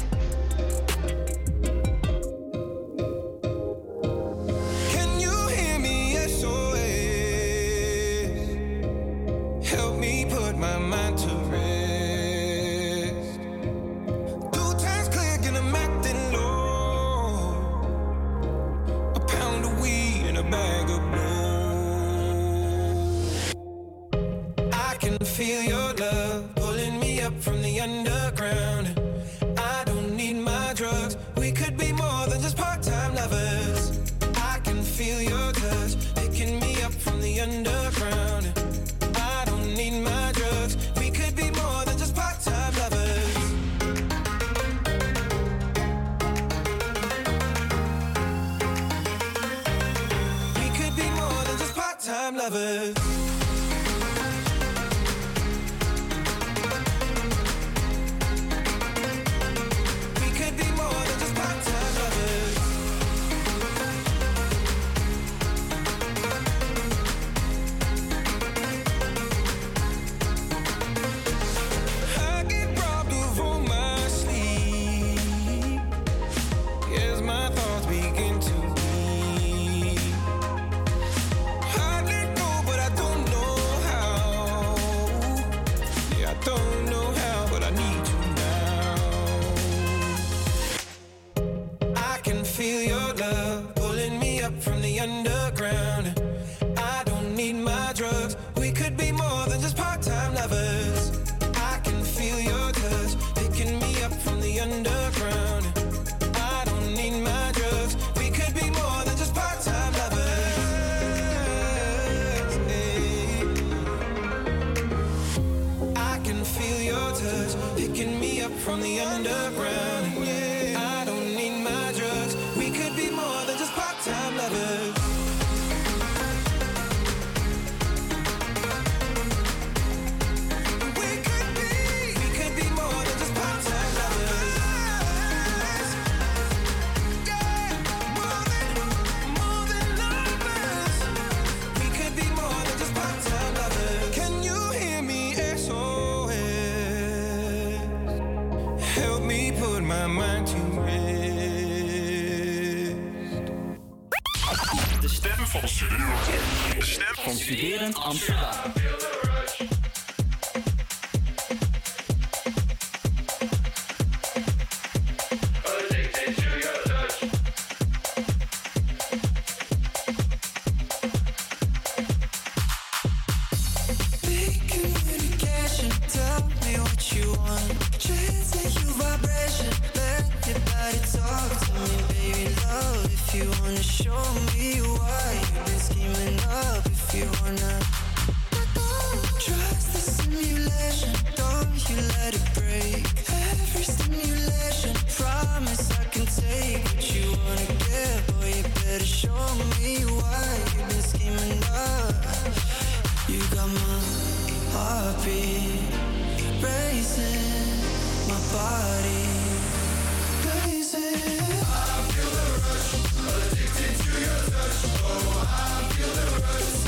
You wanna show me why you've been scheming up, if you wanna trust the simulation, don't you let it break. Every promise I can take what you wanna get. You better show me why you've been scheming up. You got my heartbeat I feel the rush.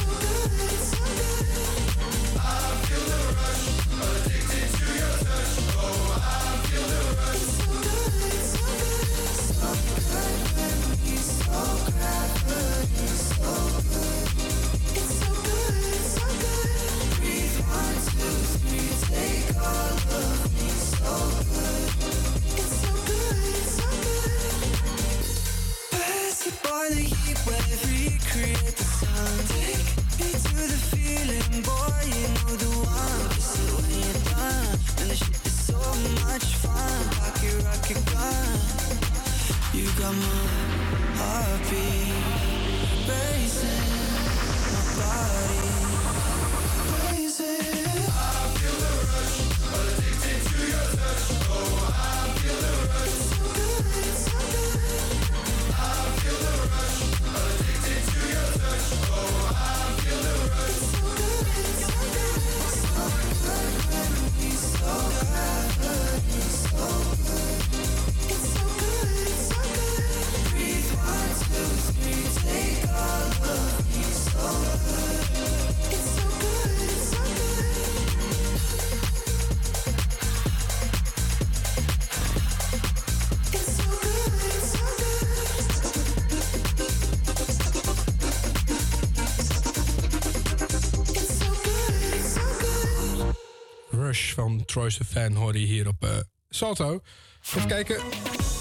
Troy's the Fan hoorde je hier op eh, Salto. Even kijken.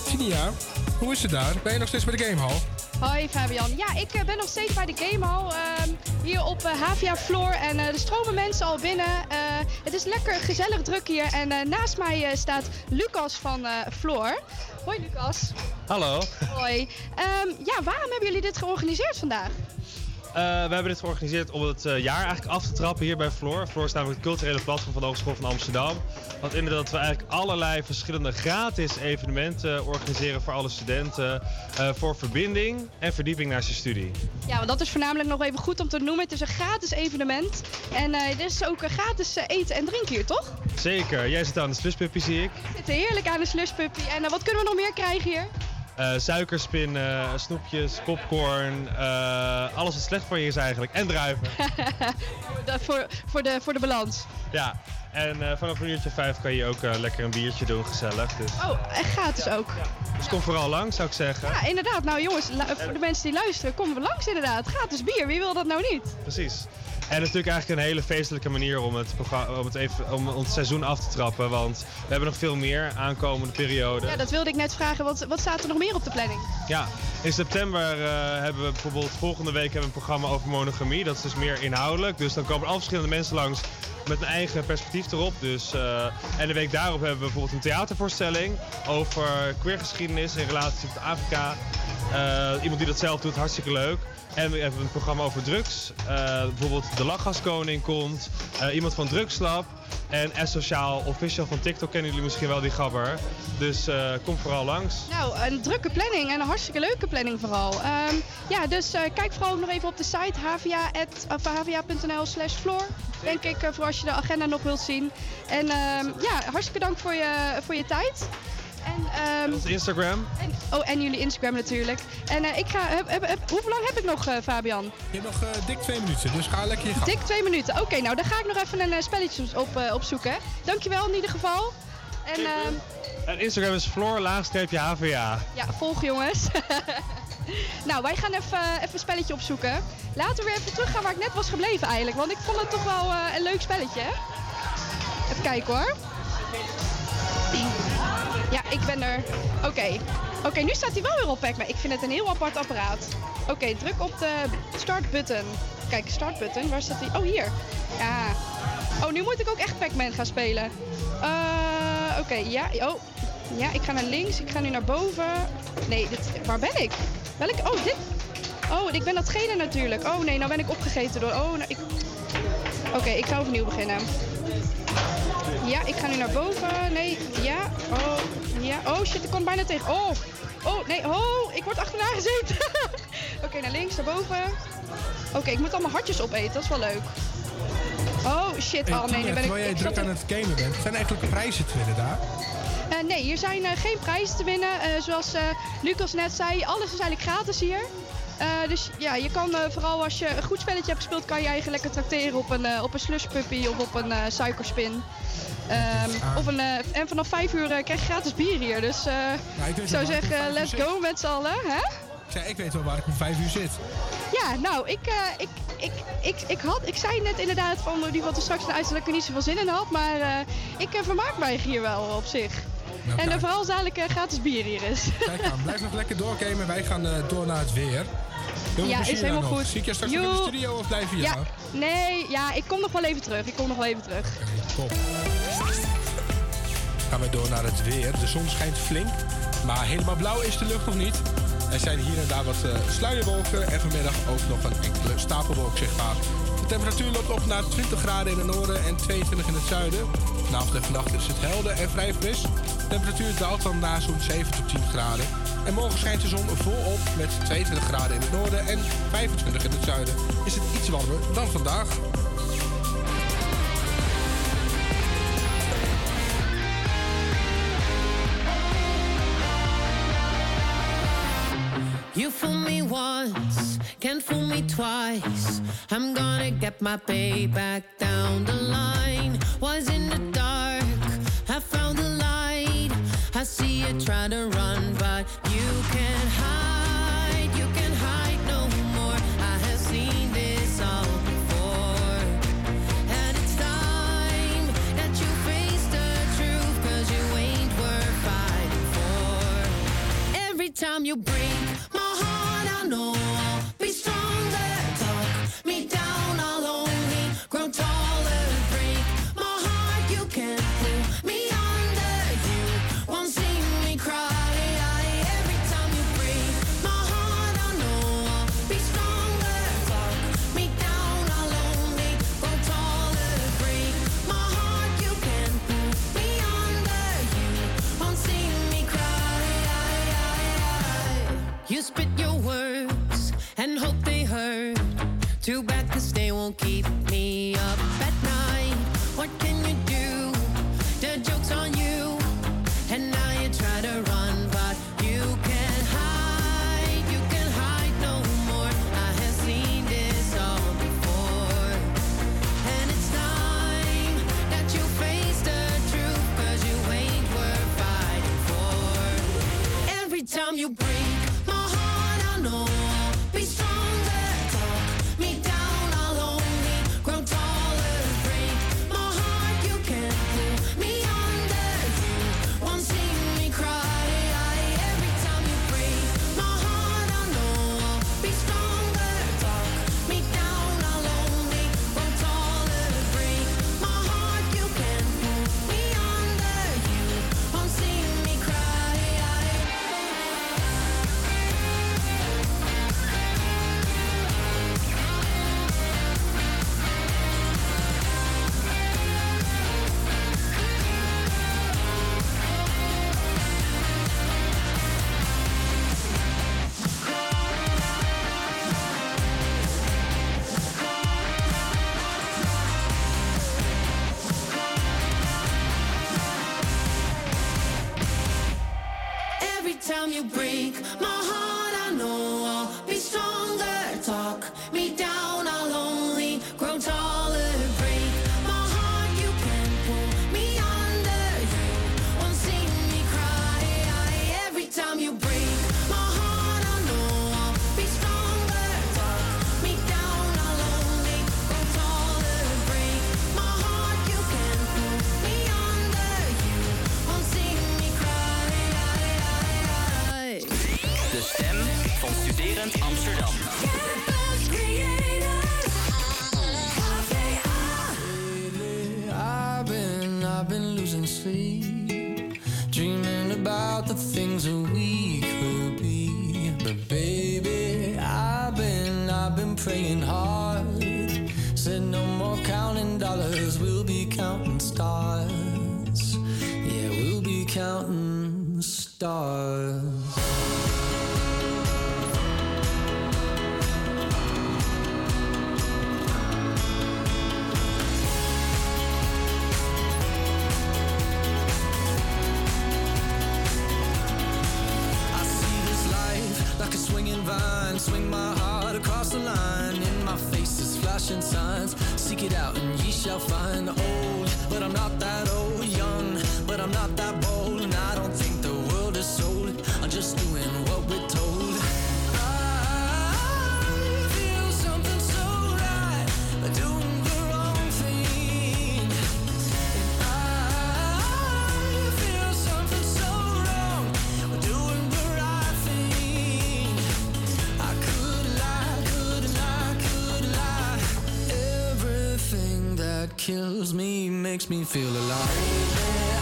Tinia, hoe is het daar? Ben je nog steeds bij de Gamehall? Hoi Fabian. Ja, ik eh, ben nog steeds bij de Gamehall ehm hier op eh, Havia Floor en eh, er stromen mensen al binnen. Eh, het is lekker gezellig druk hier en eh, naast mij eh, staat Lucas van eh Floor. Hoi Lucas. Hallo. Hoi. Ehm, ja, waarom hebben jullie dit georganiseerd vandaag? Eh, we hebben dit georganiseerd om het eh, jaar eigenlijk af te trappen hier bij Floor. Floor is namelijk het culturele platform van de Hogeschool van Amsterdam. Dat inderdaad dat we eigenlijk allerlei verschillende gratis evenementen organiseren voor alle studenten. eh, voor verbinding en verdieping naast je studie. Ja, want dat is voornamelijk nog even goed om te noemen. Het is een gratis evenement en eh er is ook eh, gratis eh, eten en drinken hier, toch? Zeker, jij zit aan de sluspuppy zie ik. We zitten heerlijk aan de slushpuppy. En eh, wat kunnen we nog meer krijgen hier? Eh, suikerspinnen, snoepjes, popcorn, eh, alles wat slecht voor je is eigenlijk. En druiven. *laughs* Voor, voor, de, voor de balans. ja, en eh, vanaf een uurtje vijf kan je ook eh, lekker een biertje doen, gezellig. Dus, Oh, en gratis ook. dus kom vooral langs, zou ik zeggen. Ja, inderdaad. Nou jongens, voor de mensen die luisteren, kom langs inderdaad. Gratis bier, wie wil dat nou niet? Precies. En het is natuurlijk eigenlijk een hele feestelijke manier om het, programma- om het, even, om ons seizoen af te trappen. Want we hebben nog veel meer aankomende periode. Ja, dat wilde ik net vragen. Wat, wat staat er nog meer op de planning? Ja, in september eh, hebben we bijvoorbeeld volgende week hebben we een programma over monogamie. Dat is dus meer inhoudelijk. Dus dan komen al verschillende mensen langs met een eigen perspectief erop. Dus, eh, en de week daarop hebben we bijvoorbeeld een theatervoorstelling over queergeschiedenis in relatie tot Afrika. Eh, iemand die dat zelf doet, hartstikke leuk. En we hebben een programma over drugs. Eh, bijvoorbeeld De Lachgaskoning komt. Eh, iemand van Drugslab. En S-Sociaal Official van TikTok kennen jullie misschien wel, die gabber. Dus kom vooral langs. Nou, een drukke planning en een hartstikke leuke planning vooral. Ehm, ja, dus kijk vooral ook nog even op de site havia.nl slash floor. Denk ik, voor als je de agenda nog wilt zien. En ehm, ja, hartstikke dank voor je, voor je tijd. En, ehm, Ons Instagram. en, oh, en jullie Instagram natuurlijk. En eh, ik ga, heb, heb, heb- hoeveel lang heb ik nog, eh, Fabian? Je hebt nog eh, dik twee minuten, dus ga lekker je gang. Dik twee minuten. Oké, nou dan ga ik nog even een eh, spelletje op, eh, opzoeken. Dankjewel in ieder geval. En ehm, En Instagram is floor laagstreepje HVA. ja, volg jongens. *laughs* nou, wij gaan even, even een spelletje opzoeken. Laten we weer even teruggaan waar ik net was gebleven eigenlijk. Want ik vond het toch wel eh, een leuk spelletje. hè? Even kijken hoor. Ja, ik ben er. Oké. Oké, nu staat hij wel weer op Pac-Man. Ik vind het een heel apart apparaat. Oké, druk op de start button. Kijk, start button. Waar staat hij? Oh, hier. Ja. Oh, nu moet ik ook echt Pac-Man gaan spelen. Eh, Oké, ja. Oh. Ja, ik ga naar links. Ik ga nu naar boven. Nee, dit, waar ben ik? Welk? Oh, dit. Oh, ik ben datgene natuurlijk. Oh nee, nou ben ik opgegeten door. Oh, nou, ik. Oké, ik ga overnieuw beginnen. Ja, ik ga nu naar boven. Nee, ja. Oh, ja. Oh shit, ik kom bijna tegen. Oh, oh, nee. Oh, ik word achterna gezeten. *laughs* Oké, naar links, naar boven. Oké, ik moet allemaal hartjes opeten. Dat is wel leuk. Oh shit. Oh nee, Tina, ben ik. terwijl jij ik druk aan het gamen bent, zijn er eigenlijk prijzen te winnen daar? Eh, nee, hier zijn eh, geen prijzen te winnen. Eh, zoals Lucas net zei, alles is eigenlijk gratis hier. Dus ja, je kan vooral als je een goed spelletje hebt gespeeld, kan je je eigen lekker trakteren op een, op een slushpuppy of op een suikerspin. Of een, eh, en vanaf 5 uur eh, krijg je gratis bier hier. Dus eh, ik zou zeggen, let's zit. go met z'n allen. Hè? Ik zei, ik weet wel waar ik om vijf uur zit. Ja, nou, ik, ik, ik, ik, ik, had, ik zei net inderdaad van die wat er straks een uitzet dat ik er niet zoveel zin in had. Maar ik vermaak mij hier wel op zich. Nou, en kijk. vooral als dadelijk eh, gratis bier hier is. Kijk aan, blijf nog lekker doorgamen. Wij gaan eh, door naar het weer. Heel Ja, is helemaal nog. goed. Zie ik je straks in de studio of blijf je Ja, hier? nee, ja, ik kom nog wel even terug. Ik kom nog wel even terug. Top. Gaan we door naar het weer. De zon schijnt flink, maar helemaal blauw is de lucht nog niet. Er zijn hier en daar wat eh, sluierwolken en vanmiddag ook nog een enkele stapelwolk zichtbaar. Temperatuur loopt op naar 20 graden in het noorden en 22 in het zuiden. Vanavond en vannacht is het helder en vrij fris. Temperatuur daalt dan naar zo'n 7 tot 10 graden. En morgen schijnt de zon volop met 22 graden in het noorden en 25 in het zuiden. Is het iets warmer dan vandaag. once, can't fool me twice. I'm gonna get my payback down the line. Was in the dark, I found the light. I see you trying to run, but you can't hide. You can hide no more. I have seen this all. time you break my heart know kills me makes me feel alive.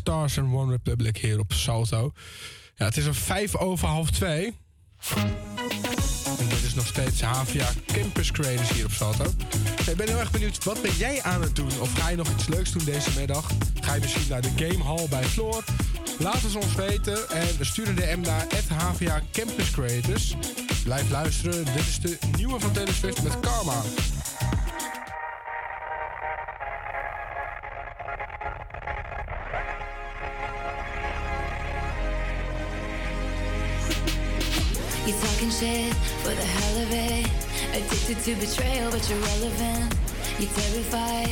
Stars and One Republic hier op Salto. Ja, het is een vijf over half twee. En dit is nog steeds Havia Campus Creators hier op Salto. Ik ben heel erg benieuwd, wat ben jij aan het doen? Of ga je nog iets leuks doen deze middag? Ga je misschien naar de Game Hall bij Floor? Laat het ons weten en we sturen de M naar HVA Campus Creators. Blijf luisteren, dit is de nieuwe van Taylor met Karma. talking shit for the hell of it. Addicted to betrayal, but you're relevant. You're terrified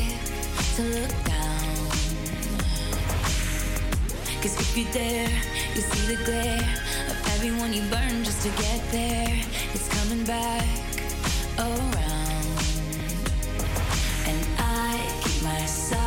to look down. Cause if you dare, you see the glare of everyone you burn just to get there. It's coming back around. And I keep myself.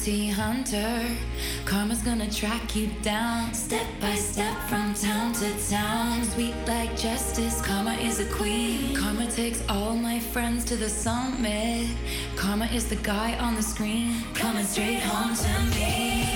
bounty hunter. Karma's gonna track you down, step by step from town to town. Sweet like justice, karma is a queen. Karma takes all my friends to the summit. Karma is the guy on the screen, coming straight home to me.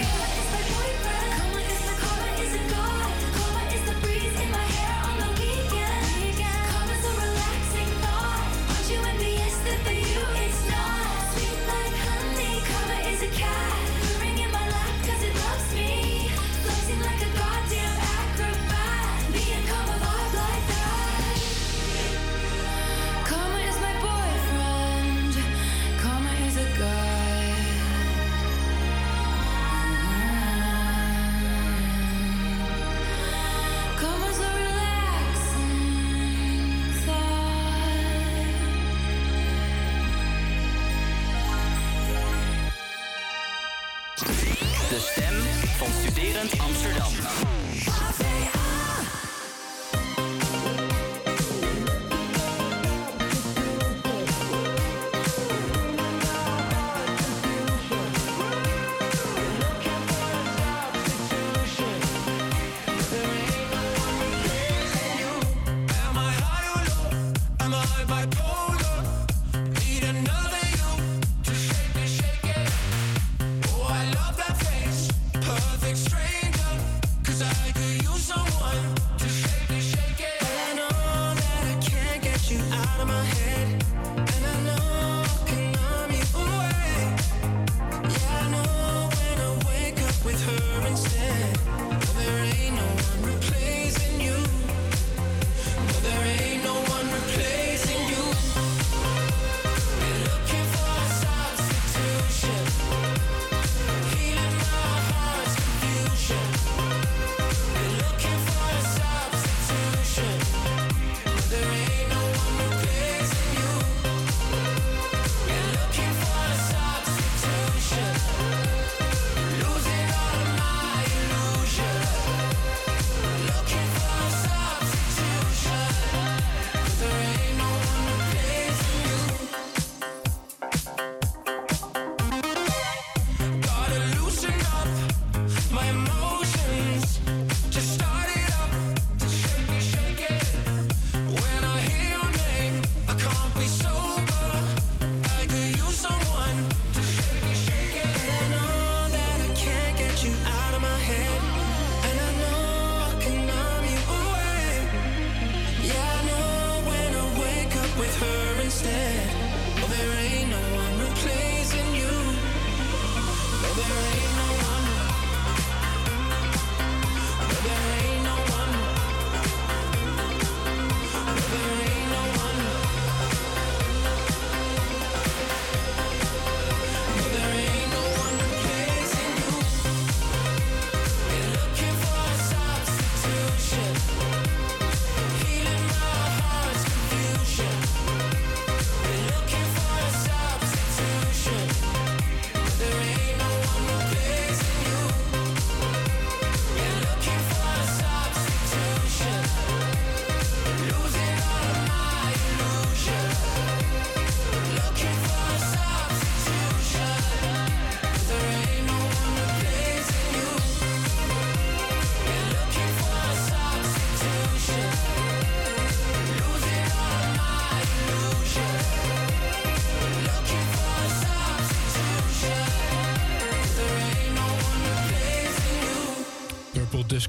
wasted.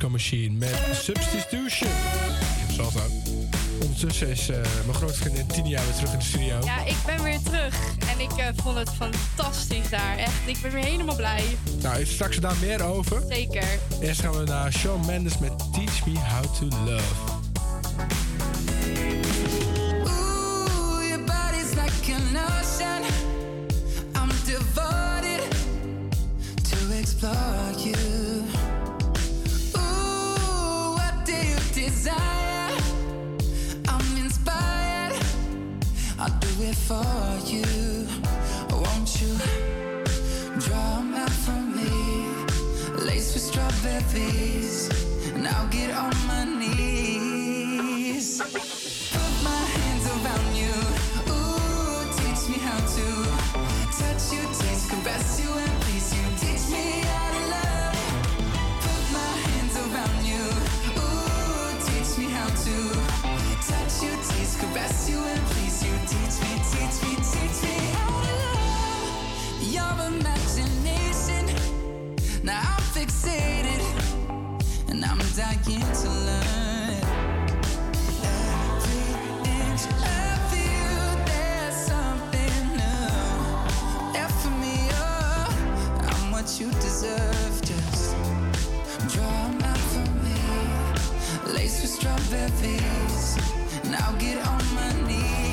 Machine met Substitution. Zoals ook. Ondertussen is eh, mijn grootste vriendin tien jaar weer terug in de studio. Ja, ik ben weer terug. En ik eh, vond het fantastisch daar. Echt, ik ben weer helemaal blij. Nou, is straks daar meer over. Zeker. Eerst gaan we naar Shawn Mendes met Teach Me How To Love. Just drop their face. Now get on my knees.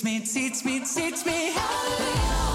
Teach me, teach me, teach me. how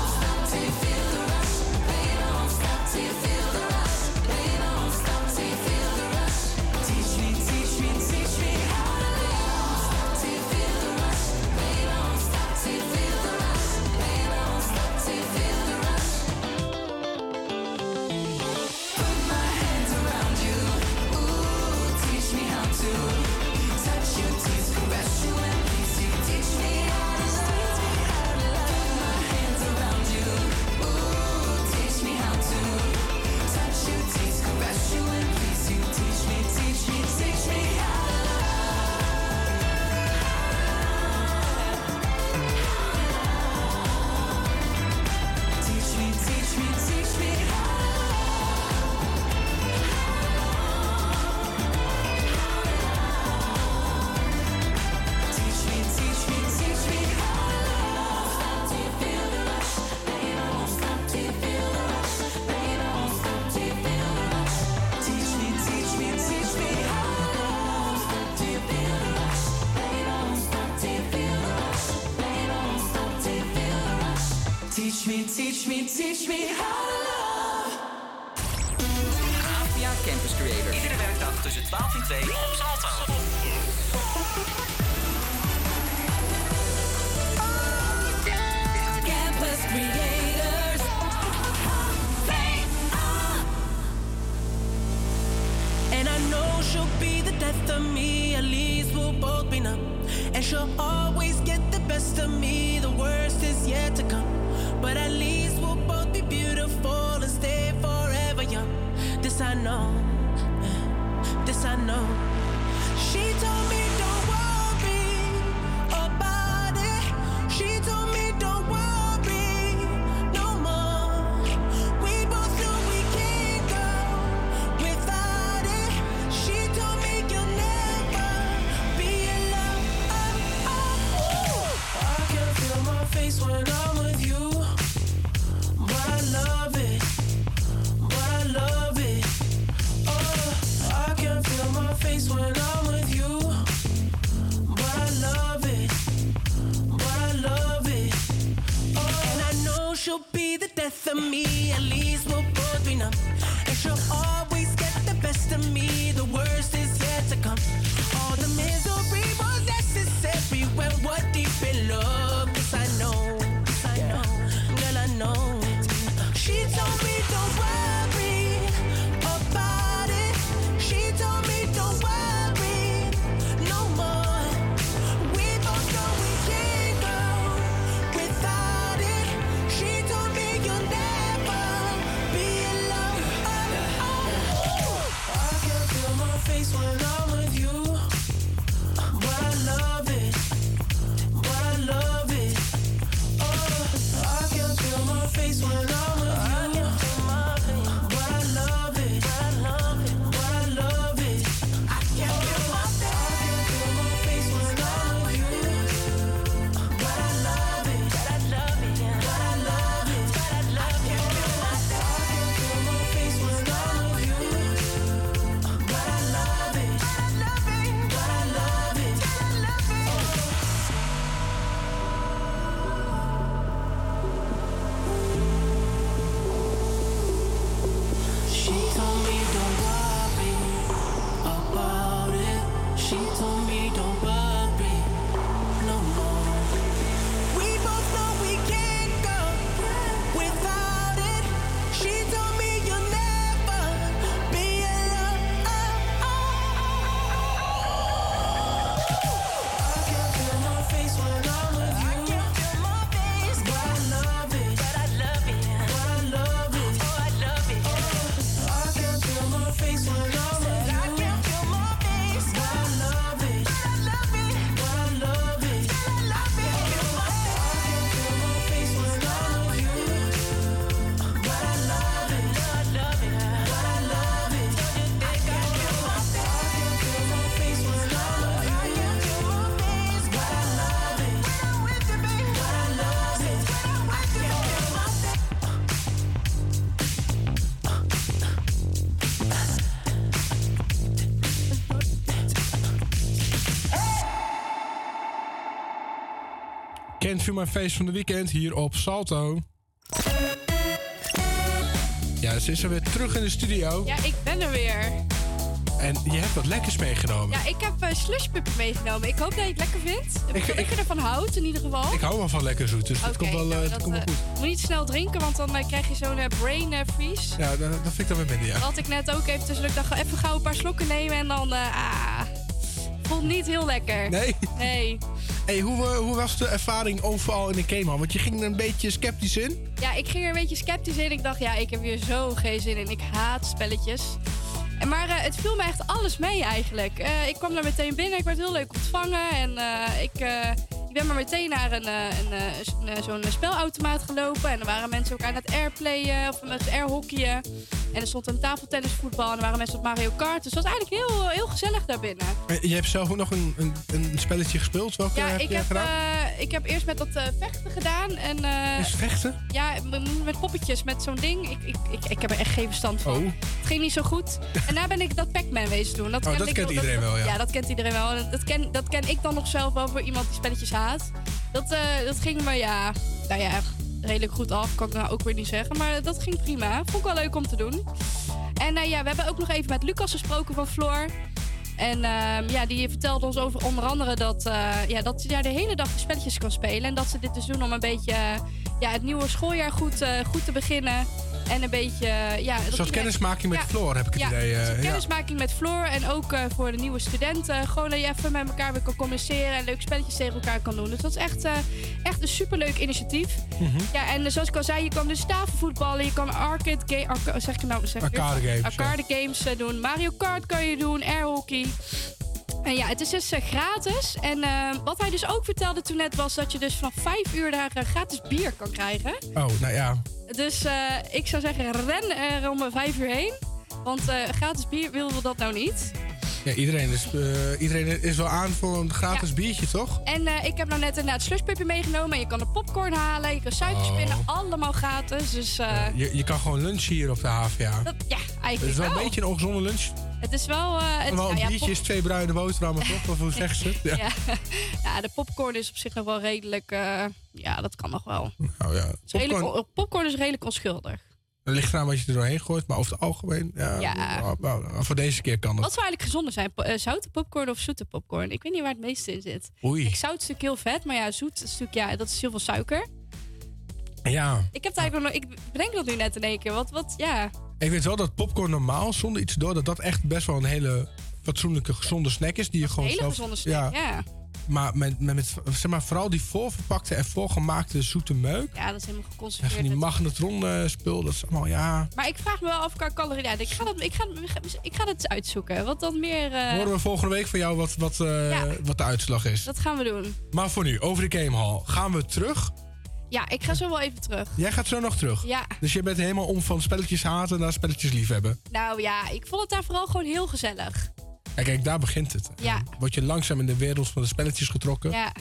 Feel My Face van de weekend hier op Salto. Ja, ze is er weer terug in de studio. Ja, ik ben er weer. En je hebt wat lekkers meegenomen. Ja, ik heb uh, slushpuppen meegenomen. Ik hoop dat je het lekker vindt. Ik, dat je ervan houdt, in ieder geval. Ik hou wel van lekker zoet, dus dat Oké, komt wel, eh, nou, dat komt wel eh, goed. Moet niet snel drinken, want dan eh, krijg je zo'n eh, brain eh, freeze. Ja, dat, dat vind ik dan weer minder, ja. Dat had ik net ook even tussen. Ik dacht, even gauw een paar slokken nemen en dan... eh ah, voelt niet heel lekker. Nee? Nee. Hey, hoe, eh, hoe was de ervaring overal in de Cayman? Want je ging er een beetje sceptisch in. Ja, ik ging er een beetje sceptisch in. Ik dacht, ja, ik heb hier zo geen zin in. Ik haat spelletjes. Maar eh, het viel me echt alles mee eigenlijk. Eh, ik kwam daar meteen binnen, ik werd heel leuk ontvangen. En ik, ik ben maar meteen naar een, een, zo'n spelautomaat gelopen. En er waren mensen ook aan het airplayen of met airhockeyen. En er stond een tafeltennisvoetbal en er waren mensen op Mario Kart. Dus het was eigenlijk heel, heel gezellig daarbinnen. Je hebt zelf ook nog een, een, een spelletje gespeeld. Welke Ja, heb ik heb, eh, ik heb eerst met dat eh, vechten gedaan. En, eh, Is vechten? Ja, met poppetjes, met zo'n ding. Ik, ik, ik, ik heb er echt geen verstand van. Oh. Het ging niet zo goed. En daarna ben ik dat Pac-Man wezen doen. Oh, dat ken ik kent iedereen wel, ja. Ja, dat kent iedereen wel. Dat ken, dat ken ik dan nog zelf wel voor iemand die spelletjes haat. Dat, dat ging me, ja, nou ja, redelijk goed af. Kan ik nou ook weer niet zeggen. Maar dat ging prima. Vond ik wel leuk om te doen. En eh, ja, we hebben ook nog even met Lucas gesproken van Floor. En ehm, ja, die vertelde ons over onder andere dat, eh, ja, dat ze daar de hele dag spelletjes kan spelen. En dat ze dit dus doen om een beetje eh, ja, het nieuwe schooljaar goed, goed te beginnen. En een beetje... ja, Een soort kennismaking met Ja, Floor, heb ik het ja, idee. eh, kennismaking met Floor. En ook eh, voor de nieuwe studenten. Gewoon dat je even met elkaar weer kan communiceren. En leuke spelletjes tegen elkaar kan doen. Dus dat is echt, eh, echt een superleuk initiatief. Mhm. Ja, en zoals ik al zei, je kan dus tafelvoetballen. Je kan arcade, arca- zeg ik nou, zeg? Arcade games, Arcade games doen. Mario Kart kan je doen. Airhockey. En ja, het is dus eh, gratis. En eh, wat hij dus ook vertelde toen net was dat je dus vanaf 5 uur daar eh, gratis bier kan krijgen. Oh, nou ja. Dus ik zou zeggen, ren er om 5 uur heen. Want gratis bier willen we dat nou niet. ja iedereen, is, iedereen is wel aan voor een gratis biertje, toch? En ik heb nou net inderdaad slushpuppy meegenomen. En je kan er popcorn halen, je kan suikerspinnen, Oh. allemaal gratis. Dus Je, je kan gewoon lunchen hier op de HVA. dat, ja, Het eigenlijk is wel wel. een beetje een ongezonde lunch. Het is wel... eh, het, wel nou een ja, biertje is twee bruine boterhammen, *laughs* toch? Of hoe zeggen ze het? Ja. Ja. de popcorn is op zich nog wel redelijk... eh, ja, dat kan nog wel. Nou ja, Het is redelijk- popcorn, popcorn is redelijk onschuldig. er ligt eraan wat je er doorheen gooit, maar over het algemeen, ja, Ja. nou, nou, voor deze keer kan Wat het. zou eigenlijk gezonder zijn? Po- eh, zoute popcorn of zoete popcorn? Ik weet niet waar het meeste in zit. Oei. Ik zout is natuurlijk heel vet, maar ja, zoet is natuurlijk, ja, dat is heel veel suiker. Ja, Ik heb het eigenlijk nog, ik bedenk dat nu net in één keer. Wat, wat, ja. Ik weet wel dat popcorn normaal, zonder iets door, dat dat echt best wel een hele fatsoenlijke, gezonde snack is. Die je gewoon hele zelf, gezonde snack, ja. Maar met, met, met, zeg maar, vooral die voorverpakte en voorgemaakte zoete meuk. Ja, dat is helemaal En geconserveerd. van die magnetron eh, spul, dat is allemaal, ja... Maar ik vraag me wel af qua calorieën. Ja, ik, ga dat, ik, ga, ik ga dat eens uitzoeken. Wat dan meer... eh, Horen we volgende week van jou wat, wat, eh, Ja. wat de uitslag is. Dat gaan we doen. Maar voor nu, over de Game Hall. Gaan we terug? Ja, ik ga zo wel even terug. Jij gaat zo nog terug? Ja. Dus je bent helemaal om van spelletjes haten naar spelletjes liefhebben. Nou ja, ik vond het daar vooral gewoon heel gezellig. Ja, kijk, daar begint het. Ja. Word je langzaam in de wereld van de spelletjes getrokken. Ja.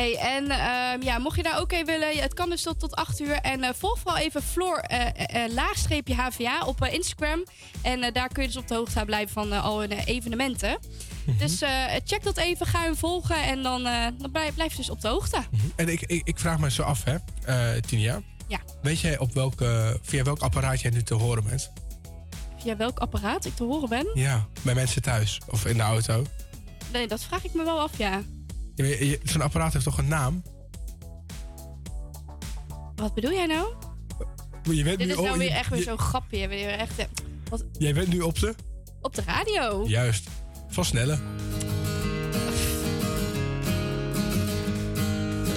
Hey, en ehm, ja, mocht je daar ook even willen, het kan dus tot, tot 8 uur. En eh, volg vooral even Floor eh, laagstreepje HVA op Instagram. En daar kun je dus op de hoogte blijven van al hun evenementen. Mhm. Dus check dat even, ga hem volgen en dan, dan blijf, blijf je dus op de hoogte. En ik, ik, ik vraag me zo af, hè, Tinia. Ja. Weet jij op welke, via welk apparaat jij nu te horen bent? Via welk apparaat ik te horen ben? Ja, bij mensen thuis of in de auto. Nee, dat vraag ik me wel af, ja. Zo'n apparaat heeft toch een naam? Wat bedoel jij nou? Je bent Dit nu is nou oh, weer je- echt weer je- zo'n grapje. Weer echt, eh, wat, Jij bent nu op de? op de radio. Juist. Van Snelle.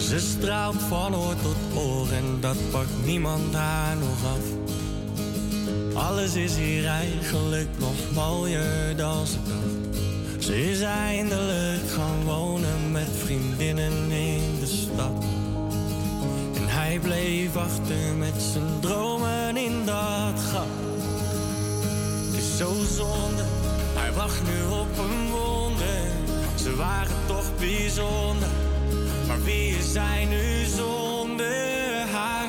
Ze straalt van oor tot oor en dat pakt niemand haar nog af. Alles is hier eigenlijk nog mooier dan ze dacht. Ze is eindelijk gaan wonen met vriendinnen in de stad. En hij bleef achter met zijn dromen in dat gat. Het is zo zonde, hij wacht nu op een wonder. Ze waren toch bijzonder, maar wie is nu zonder haar?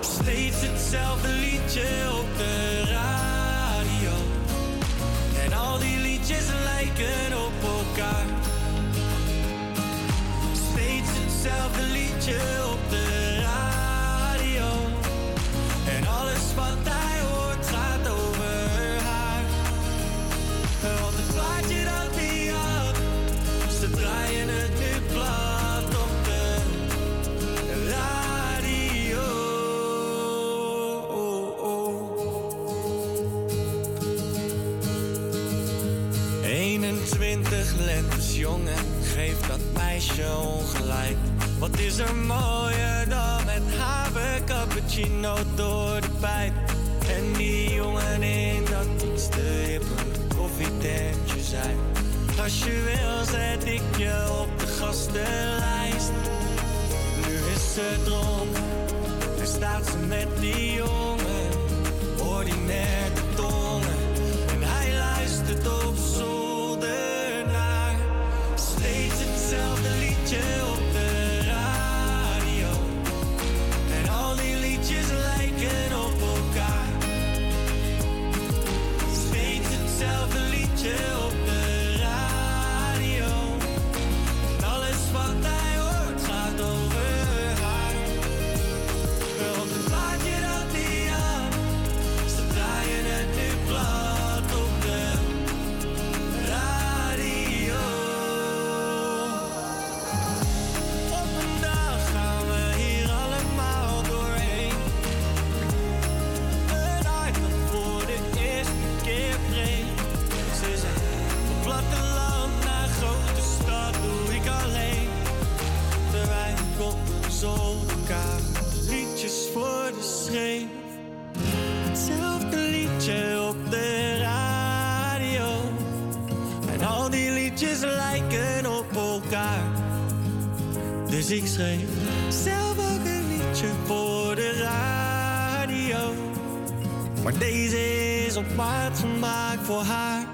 Steeds hetzelfde liedje op de radio. En al die liedjes lijken op elkaar. Steeds hetzelfde liedje op de Wat is er mooier dan met haver cappuccino door de pijp. En die jongen in dat iets te hippe koffietentje zijn. Als je wil zet ik je op de gastenlijst. Nu is ze dronken en staat ze met die jongen ordinair Dus ik schreef zelf ook een liedje voor de radio. Maar deze is op maat gemaakt voor haar.